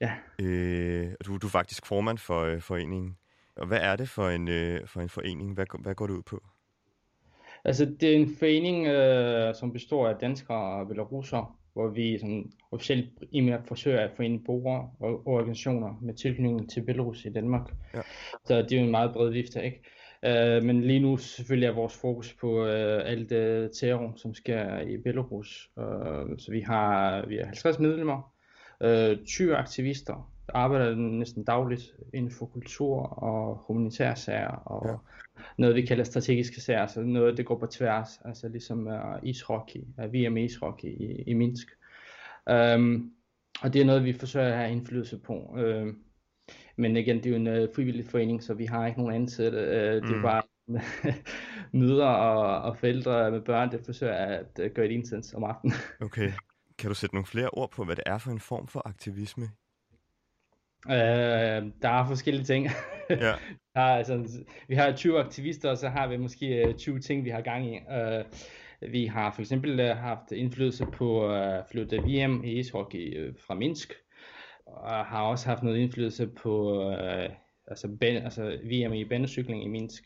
Ja. Øh, du, du er faktisk formand for øh, foreningen. Og hvad er det for en, øh, for en forening? Hvad, hvad går det ud på? Altså, det er en forening, øh, som består af danskere og belarusere, hvor vi sådan officielt primært forsøger at forene borgere og organisationer med tilknytning til Belarus i Danmark. Ja. Så det er jo en meget bred vifte, ikke? Uh, men lige nu selvfølgelig er vores fokus på uh, alt det terror, som sker i Belarus. Uh, så vi har, vi har 50 medlemmer, uh, 20 aktivister, arbejder næsten dagligt inden for kultur og humanitære sager og ja. noget vi kalder strategiske sager, altså noget det går på tværs, altså ligesom uh, ishockey, uh, VM ishockey i, i Minsk. Um, og det er noget vi forsøger at have indflydelse på. Uh, men igen, det er jo en uh, frivillig forening, så vi har ikke nogen ansatte. Uh, det er mm. bare [LAUGHS] mødre og, og forældre med børn, der forsøger at uh, gøre et indsats om aftenen. Okay. Kan du sætte nogle flere ord på, hvad det er for en form for aktivisme Øh, der er forskellige ting. Ja. [LAUGHS] der er, altså, vi har 20 aktivister, og så har vi måske 20 øh, ting, vi har gang i. Uh, vi har for eksempel uh, haft indflydelse på at uh, flytte VM i ishockey uh, fra Minsk, og har også haft noget indflydelse på uh, altså, ben, altså VM i banecykling i Minsk.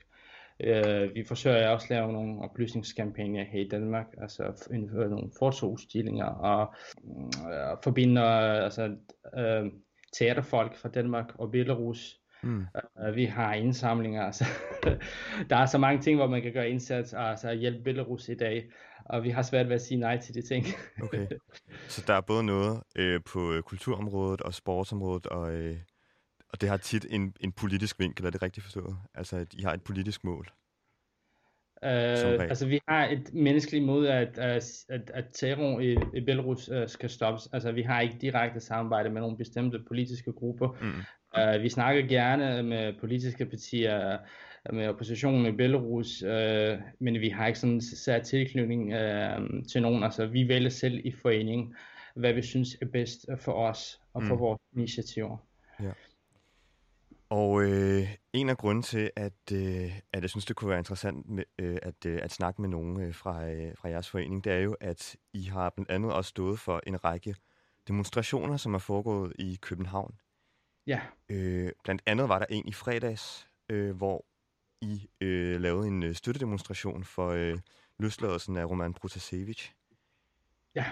Uh, vi forsøger også at lave nogle oplysningskampagner her i Danmark, altså indføre nogle fotoudstillinger og uh, forbinde altså, uh, teaterfolk fra Danmark og Belarus. Mm. Uh, vi har indsamlinger. Altså. [LAUGHS] der er så mange ting, hvor man kan gøre indsats og altså hjælpe Belarus i dag. Og vi har svært ved at sige nej til de ting. [LAUGHS] okay. Så der er både noget øh, på øh, kulturområdet og sportsområdet, og, øh, og det har tit en, en politisk vinkel, er det rigtigt forstået? Altså, at I har et politisk mål? Uh, altså vi har et menneskeligt mod, at, at, at terror i, i Belarus uh, skal stoppes. Altså vi har ikke direkte samarbejde med nogle bestemte politiske grupper. Mm. Uh, vi snakker gerne med politiske partier, med oppositionen i Belarus, uh, men vi har ikke sådan særlig tilknytning uh, til nogen. Altså vi vælger selv i foreningen, hvad vi synes er bedst for os og for mm. vores initiativer. Og øh, en af grunden til, at, øh, at jeg synes, det kunne være interessant med, øh, at, øh, at snakke med nogen øh, fra, øh, fra jeres forening, det er jo, at I har blandt andet også stået for en række demonstrationer, som er foregået i København. Ja. Øh, blandt andet var der en i fredags, øh, hvor I øh, lavede en øh, støttedemonstration for øh, løsladelsen af Roman Protasevich. Ja.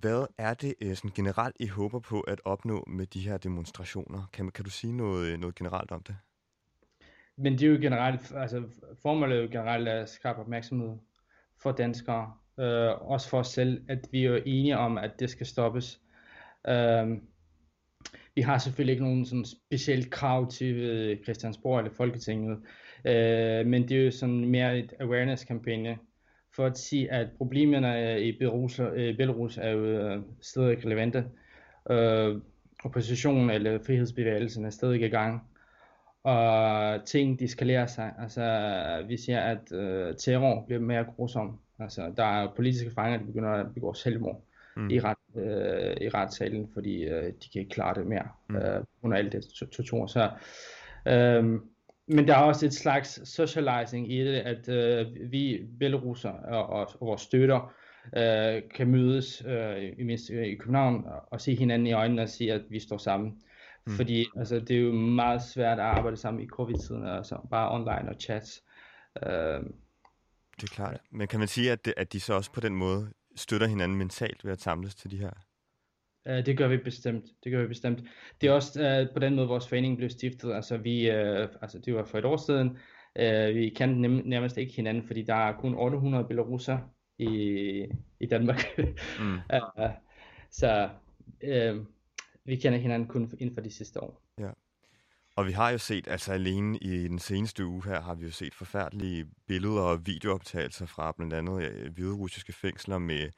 Hvad er det øh, sådan generelt, I håber på at opnå med de her demonstrationer? Kan, kan du sige noget, øh, noget generelt om det? Men det er jo generelt, altså formålet er jo generelt at skabe opmærksomhed for danskere, øh, også for os selv, at vi er enige om, at det skal stoppes. Øh, vi har selvfølgelig ikke nogen sådan specielt krav til øh, Christiansborg eller Folketinget, øh, men det er jo sådan mere et awareness-kampagne, for at sige, at problemerne i Belarus, Belarus er jo øh, stadig relevante. Øh, oppositionen eller frihedsbevægelsen er stadig i gang. Og ting de skalerer sig. Altså, vi ser, at uh, terror bliver mere grusom. Altså, der er politiske fanger, der begynder at begå selvmord. mm. i, ret, øh, i retssalen, fordi øh, de kan ikke klare det mere mm. øh, under alt det tortur. Så, øh, men der er også et slags socializing i det, at øh, vi belaruser og, og, og vores støtter øh, kan mødes øh, i, mindst, i København og se hinanden i øjnene og sige, at vi står sammen. Mm. Fordi altså, det er jo meget svært at arbejde sammen i covid-tiden, altså bare online og chats. Øh, det er klart. Men kan man sige, at, det, at de så også på den måde støtter hinanden mentalt ved at samles til de her? Uh, det gør vi bestemt. Det gør vi bestemt. Det er også uh, på den måde, vores forening blev stiftet. Altså, vi, uh, altså det var for et år siden. Uh, vi kendte nem, nærmest ikke hinanden, fordi der er kun 800 belaruser i, i Danmark. mm. [LAUGHS] uh, så uh, vi kender hinanden kun inden for de sidste år. Ja. Og vi har jo set, altså alene i den seneste uge her, har vi jo set forfærdelige billeder og videooptagelser fra blandt andet ja, hvide russiske fængsler med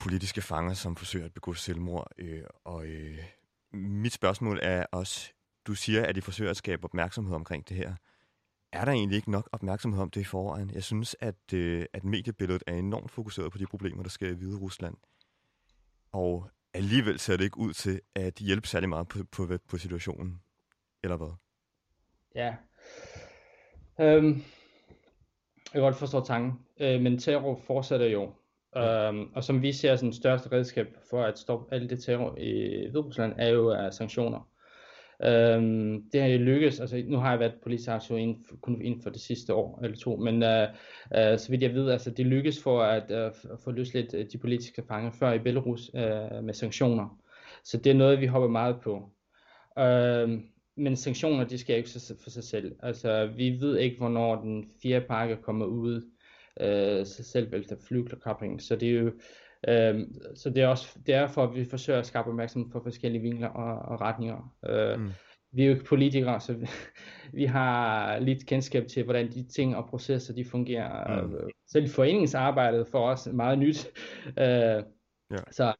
politiske fanger, som forsøger at begå selvmord. Øh, og øh, mit spørgsmål er også, du siger, at I forsøger at skabe opmærksomhed omkring det her. Er der egentlig ikke nok opmærksomhed om det i forvejen? Jeg synes, at, øh, at mediebilledet er enormt fokuseret på de problemer, der sker i Hvide Rusland. Og alligevel ser det ikke ud til at hjælpe særlig meget på, på, på situationen. Eller hvad? Ja. Øhm, jeg kan godt forstå tanken, øh, men terror fortsætter jo. Ja. Øhm, og som vi ser som største redskab for at stoppe alt det terror i Hviderusland, er jo er sanktioner. Øhm, det har jo lykkes, altså nu har jeg været politisk aktiv inden for, kun inden for det sidste år eller to, men uh, uh, så vidt jeg ved, altså det lykkes for at uh, få løslet de politiske fanger før i Belarus uh, med sanktioner. Så det er noget, vi hopper meget på. Øh, men sanktioner, de skal ikke for sig selv. Altså, vi ved ikke, hvornår den fjerde pakke kommer ud, øh, selv efter flykobling. Så det er jo, øh, så det er også derfor, at vi forsøger at skabe opmærksomhed på forskellige vinkler og, og retninger. Øh, mm. Vi er jo ikke politikere, så vi, vi har lidt kendskab til, hvordan de ting og processer, de fungerer. Mm. Selv foreningsarbejdet for os er meget nyt. Øh, ja. Så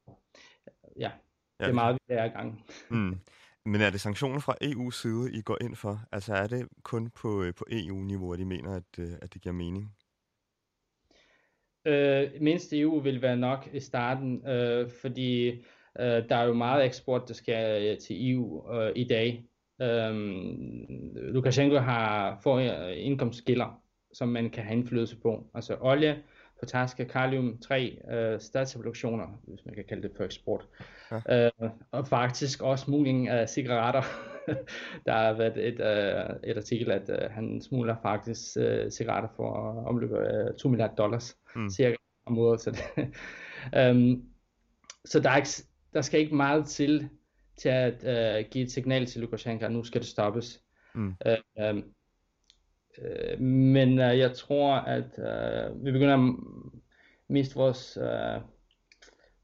ja, det er meget, vi er i gang. Mm. Men er det sanktioner fra EU's side, I går ind for? Altså er det kun på, øh, på EU-niveau, at I mener, at, øh, at det giver mening? Øh, mindst EU vil være nok i starten, øh, fordi øh, der er jo meget eksport, der skal øh, til EU øh, i dag. Øh, Lukashenko har få indkomstskiller, som man kan have indflydelse på. Altså olie, potaske, kalium, tre øh, statsproduktioner, hvis man kan kalde det for eksport. Ja. Øh, og faktisk også smugling af cigaretter. [LAUGHS] [LAUGHS] der har været et, øh, et artikel, at øh, han smugler faktisk øh, cigaretter for omløb af 2 milliarder dollars mm. cirka om året. Så, det, um, [LAUGHS] så der, er ikke, der skal ikke meget til til at øh, give et signal til Lukashenko, at nu skal det stoppes. Mm. Øh, um, Øh, men øh, jeg tror, at øh, vi begynder at miste vores øh,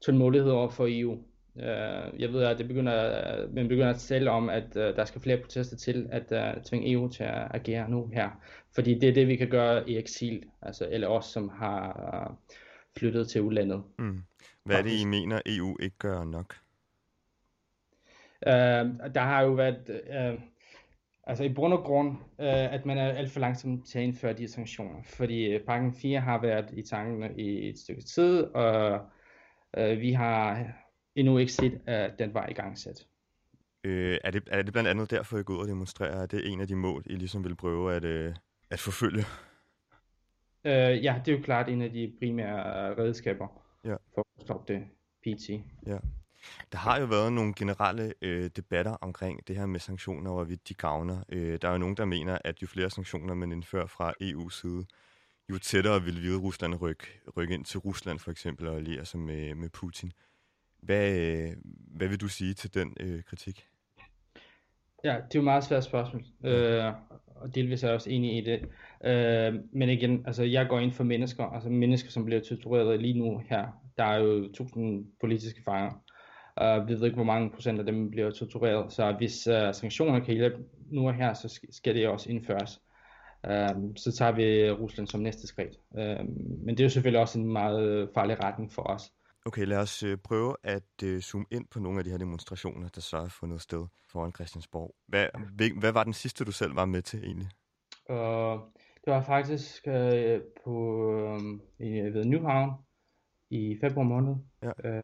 tålmodighed over for EU. Øh, jeg ved, at det begynder, man begynder at tale om, at øh, der skal flere protester til at øh, tvinge EU til at agere nu her. Fordi det er det, vi kan gøre i eksil, altså, eller os, som har øh, flyttet til udlandet. Mm. Hvad er det, I mener, EU ikke gør nok? Øh, der har jo været... Øh, Altså i bund og grund, øh, at man er alt for langsom til at indføre de sanktioner. Fordi øh, pakken 4 har været i tankene i et stykke tid, og øh, vi har endnu ikke set, at den var i gang sat. Øh, er, det, er det blandt andet derfor, I går ud og demonstrerer? Er det en af de mål, I ligesom vil prøve at, øh, at forfølge? Øh, ja, det er jo klart en af de primære redskaber ja. for at stoppe det PT. Ja. Der har jo været nogle generelle øh, debatter omkring det her med sanktioner, og hvorvidt de gavner. Øh, der er jo nogen, der mener, at jo flere sanktioner man indfører fra EU's side, jo tættere vil Hvide Rusland rykke, rykke ind til Rusland for eksempel og alliere sig med, med Putin. Hvad, øh, hvad vil du sige til den øh, kritik? Ja, det er jo et meget svært spørgsmål, øh, og delvis er jeg også enig i det. Øh, men igen, altså jeg går ind for mennesker, altså mennesker, som bliver tortureret lige nu her. Der er jo tusind politiske fanger, Uh, vi ved ikke, hvor mange procent af dem bliver tortureret. Så hvis uh, sanktioner kan hjælpe nu og her, så skal det også indføres. Uh, så tager vi Rusland som næste skridt. Uh, men det er jo selvfølgelig også en meget farlig retning for os. Okay, lad os uh, prøve at uh, zoome ind på nogle af de her demonstrationer, der så har fundet sted foran Christiansborg. Hvad, hvad var den sidste, du selv var med til egentlig? Uh, det var faktisk uh, på i ved Nyhavn, i februar måned. Ja. Øh,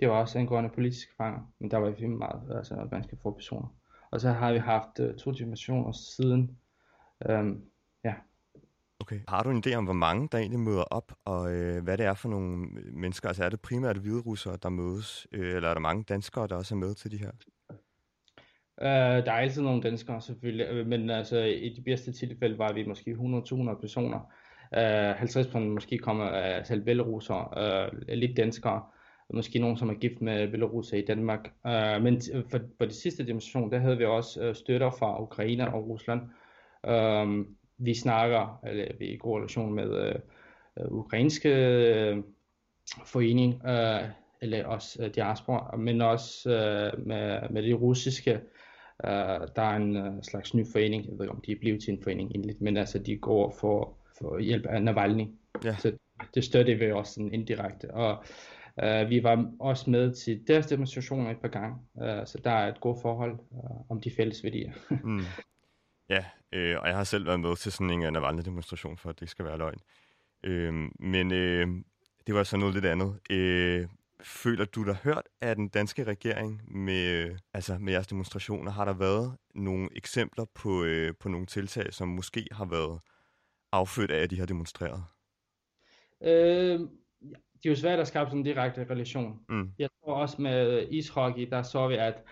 det var også angående politiske fanger, men der var vi meget, altså ganske få personer. Og så har vi haft uh, to demonstrationer siden. Um, ja. Okay. Har du en idé om, hvor mange der egentlig møder op, og øh, hvad det er for nogle mennesker? Altså er det primært hvide russere, der mødes, øh, eller er der mange danskere, der også er med til de her? Uh, der er altid nogle danskere selvfølgelig, øh, men altså i de bedste tilfælde var vi måske 100-200 personer. Uh, 50 personer måske kommer af selv belarusere, uh, lidt danskere, måske nogen, som er gift med belarusere i Danmark. Uh, men for, for de sidste demonstration, der havde vi også uh, støtter fra Ukraine og Rusland. Uh, vi snakker, eller vi er i god relation med uh, ukrainske uh, forening, uh, eller også uh, diaspora, men også uh, med, med det russiske Uh, der er en uh, slags ny forening, jeg ved ikke om de er blevet til en forening egentlig, men altså de går for, for hjælp af Navalny. Ja. Så det støtter vi også sådan indirekte. Og uh, vi var også med til deres demonstrationer et par gange, uh, så der er et godt forhold uh, om de fælles værdier. mm. [LAUGHS] Ja, øh, og jeg har selv været med til sådan en Navalny-demonstration, for at det skal være løgn. Øh, men øh, det var så noget lidt andet. Øh, føler du dig hørt af den danske regering med, altså med jeres demonstrationer? Har der været nogle eksempler på, øh, på nogle tiltag, som måske har været affødt af, at de har demonstreret? Øh, det er jo svært at skabe sådan en direkte relation. Mm. Jeg tror også med ishockey, der så vi, at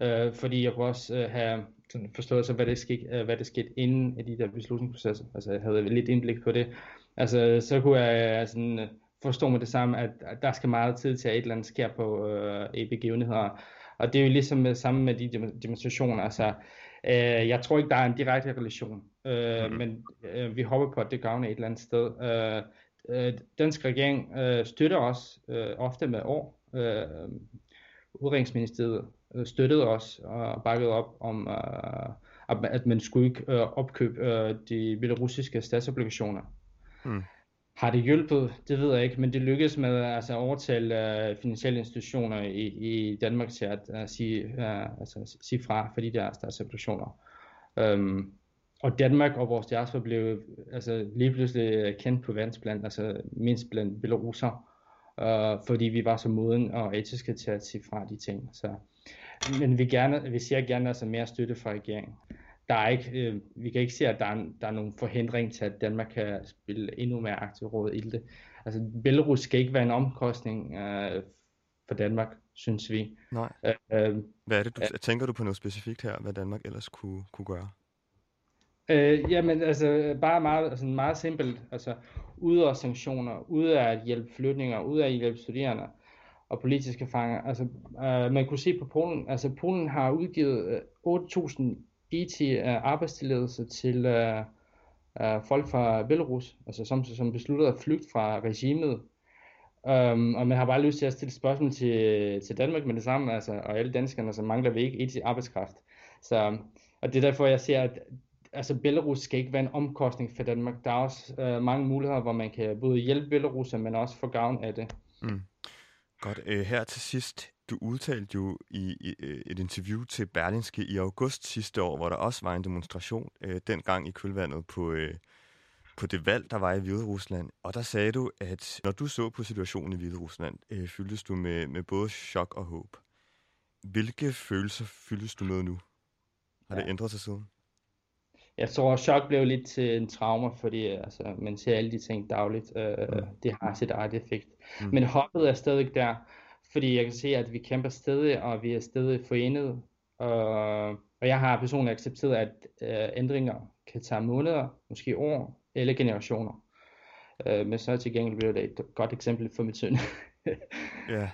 øh, fordi jeg kunne også øh, have sådan forståelse af, hvad det, skete, øh, hvad det skete inden af de der beslutningsprocesser. Altså jeg havde lidt indblik på det. Altså så kunne jeg øh, sådan forstå med det samme, at, der skal meget tid til, at et eller andet sker på øh, i begivenheder. Og det er jo ligesom med, sammen med de demonstrationer. Altså, øh, jeg tror ikke, der er en direkte relation, øh, mm. men øh, vi håber på, at det gavner et eller andet sted. Øh, øh, dansk regering øh, støtter os øh, ofte med år. Øh, Udrikningsministeriet øh, støttede os og bakkede op om, øh, at man skulle ikke øh, opkøbe øh, de belarusiske statsobligationer. Mm. Har det hjulpet? Det ved jeg ikke, men det lykkedes med altså, at overtale uh, finansielle institutioner i, i Danmark til at uh, sige, uh, altså, sige fra for de der statsobligationer. Um, og Danmark og vores diaspora blev altså, lige pludselig kendt på verdensplan, altså mindst blandt belaruser, uh, fordi vi var så moden og etiske til at sige fra de ting. Så, men vi, gerne, vi ser gerne altså mere støtte fra regeringen der er ikke, øh, vi kan ikke se, at der er, der er nogen forhindring til, at Danmark kan spille endnu mere aktiv råd i det. Altså, Belarus skal ikke være en omkostning øh, for Danmark, synes vi. Nej. Øh, hvad er det, du, øh, tænker du på noget specifikt her, hvad Danmark ellers kunne, kunne gøre? Øh, jamen, altså, bare meget, altså, meget simpelt. Altså, ude af sanktioner, ude af at hjælpe flytninger, ude af at hjælpe studerende og politiske fanger. Altså, øh, man kunne se på Polen, altså Polen har udgivet øh, 8.000 IT arbejdstilladelser til øh, øh, folk fra Belarus, altså som, som besluttede at flygte fra regimet. Um, og man har bare lyst til at stille spørgsmål til, til Danmark med det samme, altså, og alle danskerne, så mangler vi ikke IT arbejdskraft. Så, og det er derfor, jeg ser, at altså, Belarus skal ikke være en omkostning for Danmark. Der er også øh, mange muligheder, hvor man kan både hjælpe Belarus, men også få gavn af det. Mm. Godt. Uh, her til sidst, du udtalte jo i, i øh, et interview til Berlinske i august sidste år, hvor der også var en demonstration, øh, dengang i kølvandet på, øh, på det valg, der var i Hvide Rusland. Og der sagde du, at når du så på situationen i Hvide Rusland, øh, fyldtes du med, med både chok og håb. Hvilke følelser fyldes du med nu? Har ja. det ændret sig siden? Jeg tror, at chok blev lidt til en trauma, fordi altså, man ser alle de ting dagligt. Øh, mm. Det har sit eget effekt. Mm. Men håbet er stadig der. Fordi jeg kan se, at vi kæmper stadig, og vi er stadig forenet. Og, og jeg har personligt accepteret, at uh, ændringer kan tage måneder, måske år eller generationer. Uh, men så til gengæld bliver det et godt eksempel for mit søn. [LAUGHS] ja.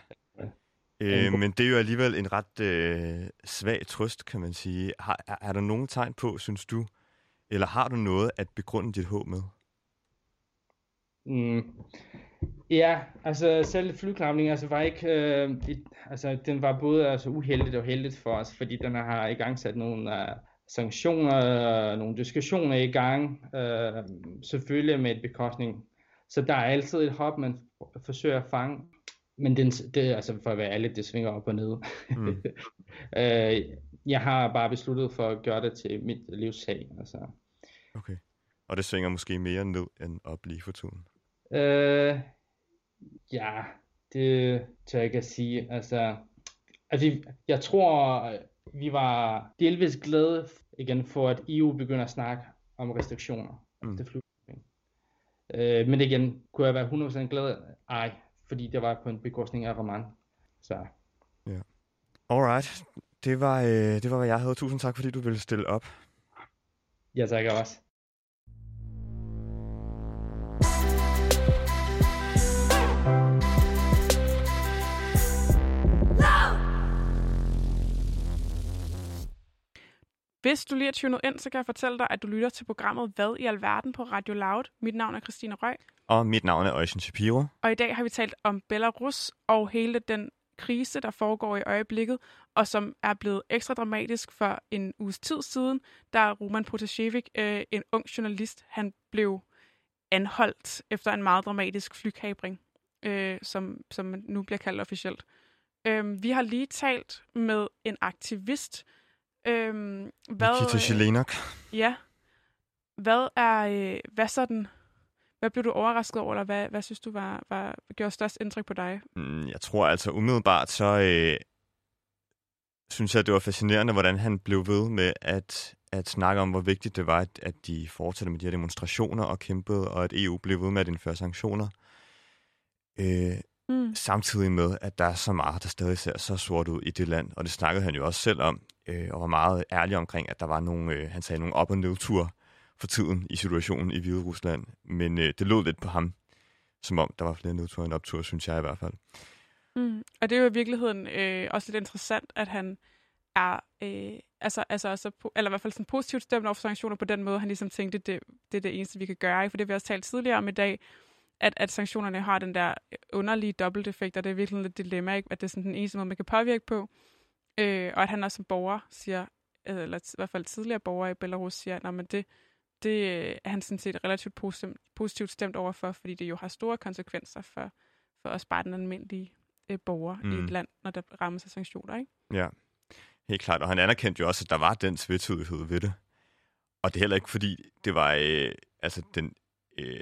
Øh, men det er jo alligevel en ret øh, svag trøst, kan man sige. Har, er, er der nogen tegn på, synes du, eller har du noget at begrunde dit håb med? Mm. Ja, altså selv flyklapningen altså, var ikke, øh, et, altså den var både altså, uheldigt og heldigt for os, fordi den har i gang sat nogle uh, sanktioner, uh, nogle diskussioner i gang, uh, selvfølgelig med et bekostning. Så der er altid et hop, man forsøger at fange, men den, det, altså for at være ærlig, det svinger op og ned. Mm. uh, [LAUGHS] jeg har bare besluttet for at gøre det til mit livssag. Altså. Okay. Og det svinger måske mere ned end op lige for tiden? Øh, Ja, det tør jeg ikke at sige. Altså, altså jeg tror, vi var delvis glade igen for, at EU begynder at snakke om restriktioner mm. flyvning. Øh, men igen, kunne jeg være 100% glad? Ej, fordi det var på en bekostning af Raman. Så. Ja. Alright. Det var, øh, det var, hvad jeg havde. Tusind tak, fordi du ville stille op. Ja, tak også. Hvis du lige er tunet ind, så kan jeg fortælle dig, at du lytter til programmet Hvad i alverden på Radio Loud. Mit navn er Christine Røg. Og mit navn er Øjsen Shapiro. Og i dag har vi talt om Belarus og hele den krise, der foregår i øjeblikket, og som er blevet ekstra dramatisk for en uges tid siden, da Roman Protasevich, øh, en ung journalist, han blev anholdt efter en meget dramatisk flykabring, øh, som, som nu bliver kaldt officielt. Øh, vi har lige talt med en aktivist, Øhm, hvad, Nikita Shelenok. Ja. Hvad er, øh, hvad sådan, hvad blev du overrasket over, eller hvad, hvad synes du var, var, gjorde størst indtryk på dig? Mm, jeg tror altså umiddelbart, så øh, synes jeg, det var fascinerende, hvordan han blev ved med at, at snakke om, hvor vigtigt det var, at, at de fortsatte med de her demonstrationer og kæmpede, og at EU blev ved med at indføre sanktioner. Øh, mm. Samtidig med, at der er så meget, der stadig ser så sort ud i det land, og det snakkede han jo også selv om, øh, og var meget ærlig omkring, at der var nogle, øh, han sagde, nogle op- og nedture for tiden i situationen i Hvide Rusland. Men øh, det lød lidt på ham, som om der var flere nedture end opture, synes jeg i hvert fald. Mm. Og det er jo i virkeligheden øh, også lidt interessant, at han er, øh, altså, altså, altså, eller i hvert fald sådan positivt stemt over for sanktioner på den måde, han ligesom tænkte, det, det er det eneste, vi kan gøre. For det vi også talt tidligere om i dag, at, at sanktionerne har den der underlige dobbelteffekt, og det er virkelig lidt dilemma, ikke? at det er sådan den eneste måde, man kan påvirke på. Øh, og at han også som borger siger, eller i hvert fald tidligere borger i Belarus siger, at det, det er han sådan set relativt positivt, positivt stemt overfor, fordi det jo har store konsekvenser for, for os bare den almindelige øh, borger mm. i et mm. land, når der rammes af sanktioner. Ikke? Ja, helt klart. Og han anerkendte jo også, at der var den tvetydighed ved det. Og det er heller ikke, fordi det var øh, altså den, øh,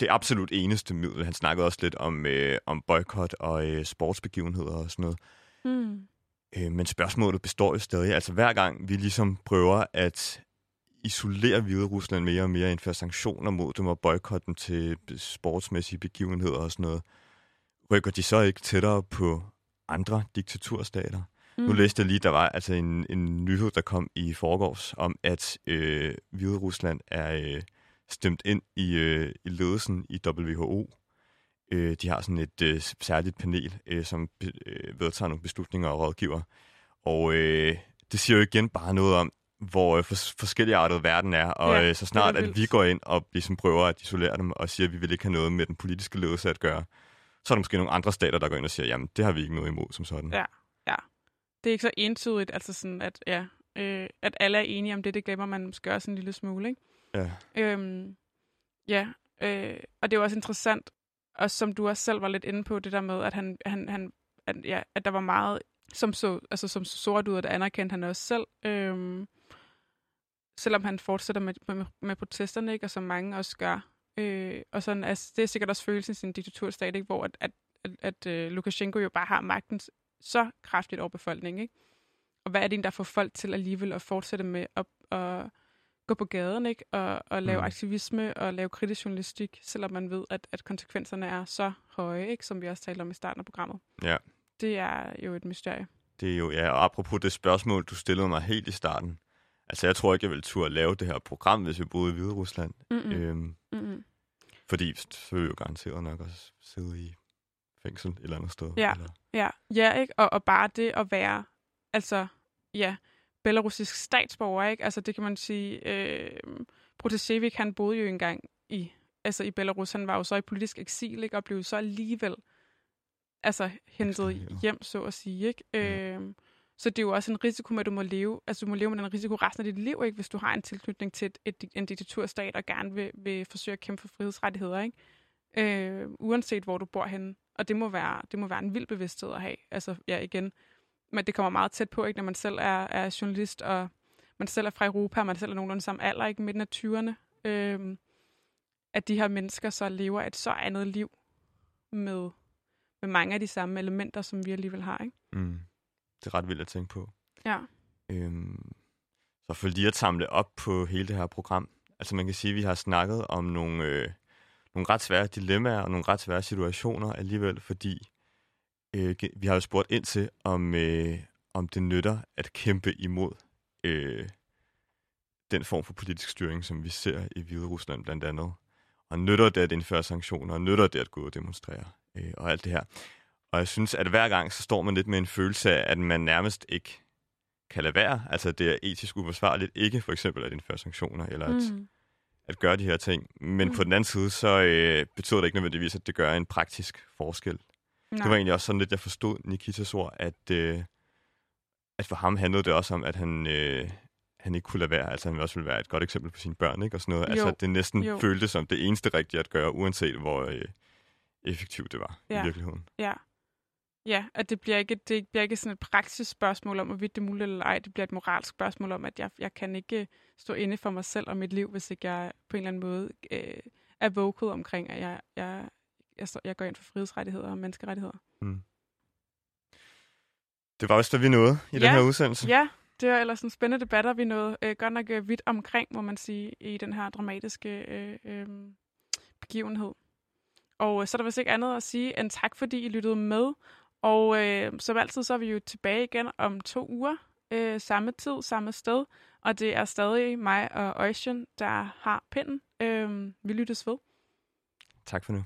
det absolut eneste middel. Han snakkede også lidt om, øh, om boykot og øh, sportsbegivenheder og sådan noget. Mm. Øh, men spørgsmålet består jo stadig. Altså hver gang vi ligesom prøver at isolere Hvide Rusland mere og mere, indføre sanktioner mod dem og boykotte dem til sportsmæssige begivenheder og sådan noget, rykker de så ikke tættere på andre diktaturstater? Mm. Nu læste jeg lige, der var altså en, en nyhed, der kom i forgårs om, at øh, Hvide Rusland er øh, stemt ind i, øh, i ledelsen i WHO Øh, de har sådan et øh, særligt panel, øh, som øh, vedtager nogle beslutninger og rådgiver. Og øh, det siger jo igen bare noget om, hvor øh, for, forskellige artet verden er, og ja, øh, så snart at vi går ind og ligesom prøver at isolere dem og siger, at vi vil ikke have noget med den politiske ledelse at gøre, så er der måske nogle andre stater, der går ind og siger, jamen det har vi ikke noget imod som sådan. Ja, ja. Det er ikke så entydigt, altså sådan, at, ja, øh, at alle er enige om det, det glemmer man måske også en lille smule, ikke? Ja. Øhm, ja, øh, og det er jo også interessant, og som du også selv var lidt inde på, det der med, at, han, han, han, at, ja, at der var meget, som så, altså, som så sort ud, og det anerkendte han også selv. Øhm, selvom han fortsætter med, med, med protesterne, ikke? og som mange også gør. Øh, og sådan, altså, det er sikkert også følelsen i sin diktaturstat, ikke? hvor at, at, at, at øh, uh, Lukashenko jo bare har magten så kraftigt over befolkningen. Ikke? Og hvad er det, der får folk til alligevel at fortsætte med at, at gå på gaden ikke? Og, og lave mm. aktivisme og lave kritisk journalistik, selvom man ved, at, at konsekvenserne er så høje, ikke? som vi også talte om i starten af programmet. Ja. Det er jo et mysterie. Det er jo, ja, og apropos det spørgsmål, du stillede mig helt i starten. Altså, jeg tror ikke, jeg ville turde lave det her program, hvis vi boede i Hvide Rusland. Mm-hmm. Øhm, mm-hmm. Fordi så ville vi jo garanteret nok også sidde i fængsel et eller andet sted. Ja, eller... ja, ja ikke? Og, og bare det at være, altså, ja, belarusisk statsborger, ikke? Altså det kan man sige, øh, Protasevich, han boede jo engang i, altså i Belarus, han var jo så i politisk eksil, ikke? Og blev så alligevel altså hentet hjem, så at sige, ikke? Ja. Øh, så det er jo også en risiko med, at du må leve, altså du må leve med den risiko resten af dit liv, ikke? Hvis du har en tilknytning til et, et, en diktaturstat og gerne vil, vil forsøge at kæmpe for frihedsrettigheder, ikke? Øh, uanset hvor du bor henne. Og det må være, det må være en vild bevidsthed at have. Altså, ja, igen, men det kommer meget tæt på, ikke, når man selv er, er journalist, og man selv er fra Europa, og man selv er nogenlunde samme alder, ikke, midten af 20'erne, øhm, at de her mennesker så lever et så andet liv, med, med mange af de samme elementer, som vi alligevel har. Ikke? Mm. Det er ret vildt at tænke på. Ja. Øhm, så for lige at samle op på hele det her program. Altså man kan sige, at vi har snakket om nogle, øh, nogle ret svære dilemmaer og nogle ret svære situationer alligevel, fordi øh, vi har jo spurgt ind til, om, øh, om det nytter at kæmpe imod øh, den form for politisk styring, som vi ser i Hvide Rusland blandt andet. Og nytter det at indføre sanktioner, og nytter det at gå og demonstrere, øh, og alt det her. Og jeg synes, at hver gang så står man lidt med en følelse af, at man nærmest ikke kan lade være. Altså, det er etisk uforsvarligt ikke for eksempel at indføre sanktioner, eller at, mm. at gøre de her ting. Men mm. på den anden side, så øh, betyder det ikke nødvendigvis, at det gør en praktisk forskel. Nej. Det var egentlig også sådan lidt, jeg forstod Nikitas ord, at, øh, at for ham handlede det også om, at han, øh, han ikke kunne lade være. Altså, han også ville være et godt eksempel på sine børn, ikke? Og sådan noget. Altså, jo. Altså, det næsten jo. føltes som det eneste rigtige at gøre, uanset hvor øh, effektivt det var ja. i virkeligheden. Ja. Ja, at det bliver ikke, det bliver ikke sådan et praktisk spørgsmål om, hvorvidt det er muligt eller ej. Det bliver et moralsk spørgsmål om, at jeg, jeg kan ikke stå inde for mig selv og mit liv, hvis ikke jeg på en eller anden måde øh, er vocal omkring, at jeg, jeg, jeg, jeg går ind for frihedsrettigheder og menneskerettigheder. Mm. Det var også det, vi nåede i ja, den her udsendelse. Ja, det var ellers en spændende debatter, vi nåede øh, godt nok øh, vidt omkring, må man sige, i den her dramatiske øh, øh, begivenhed. Og øh, så er der vist ikke andet at sige end tak, fordi I lyttede med. Og øh, som altid, så er vi jo tilbage igen om to uger. Øh, samme tid, samme sted. Og det er stadig mig og Ocean, der har pinden. Øh, vi lyttes ved. Tak for nu.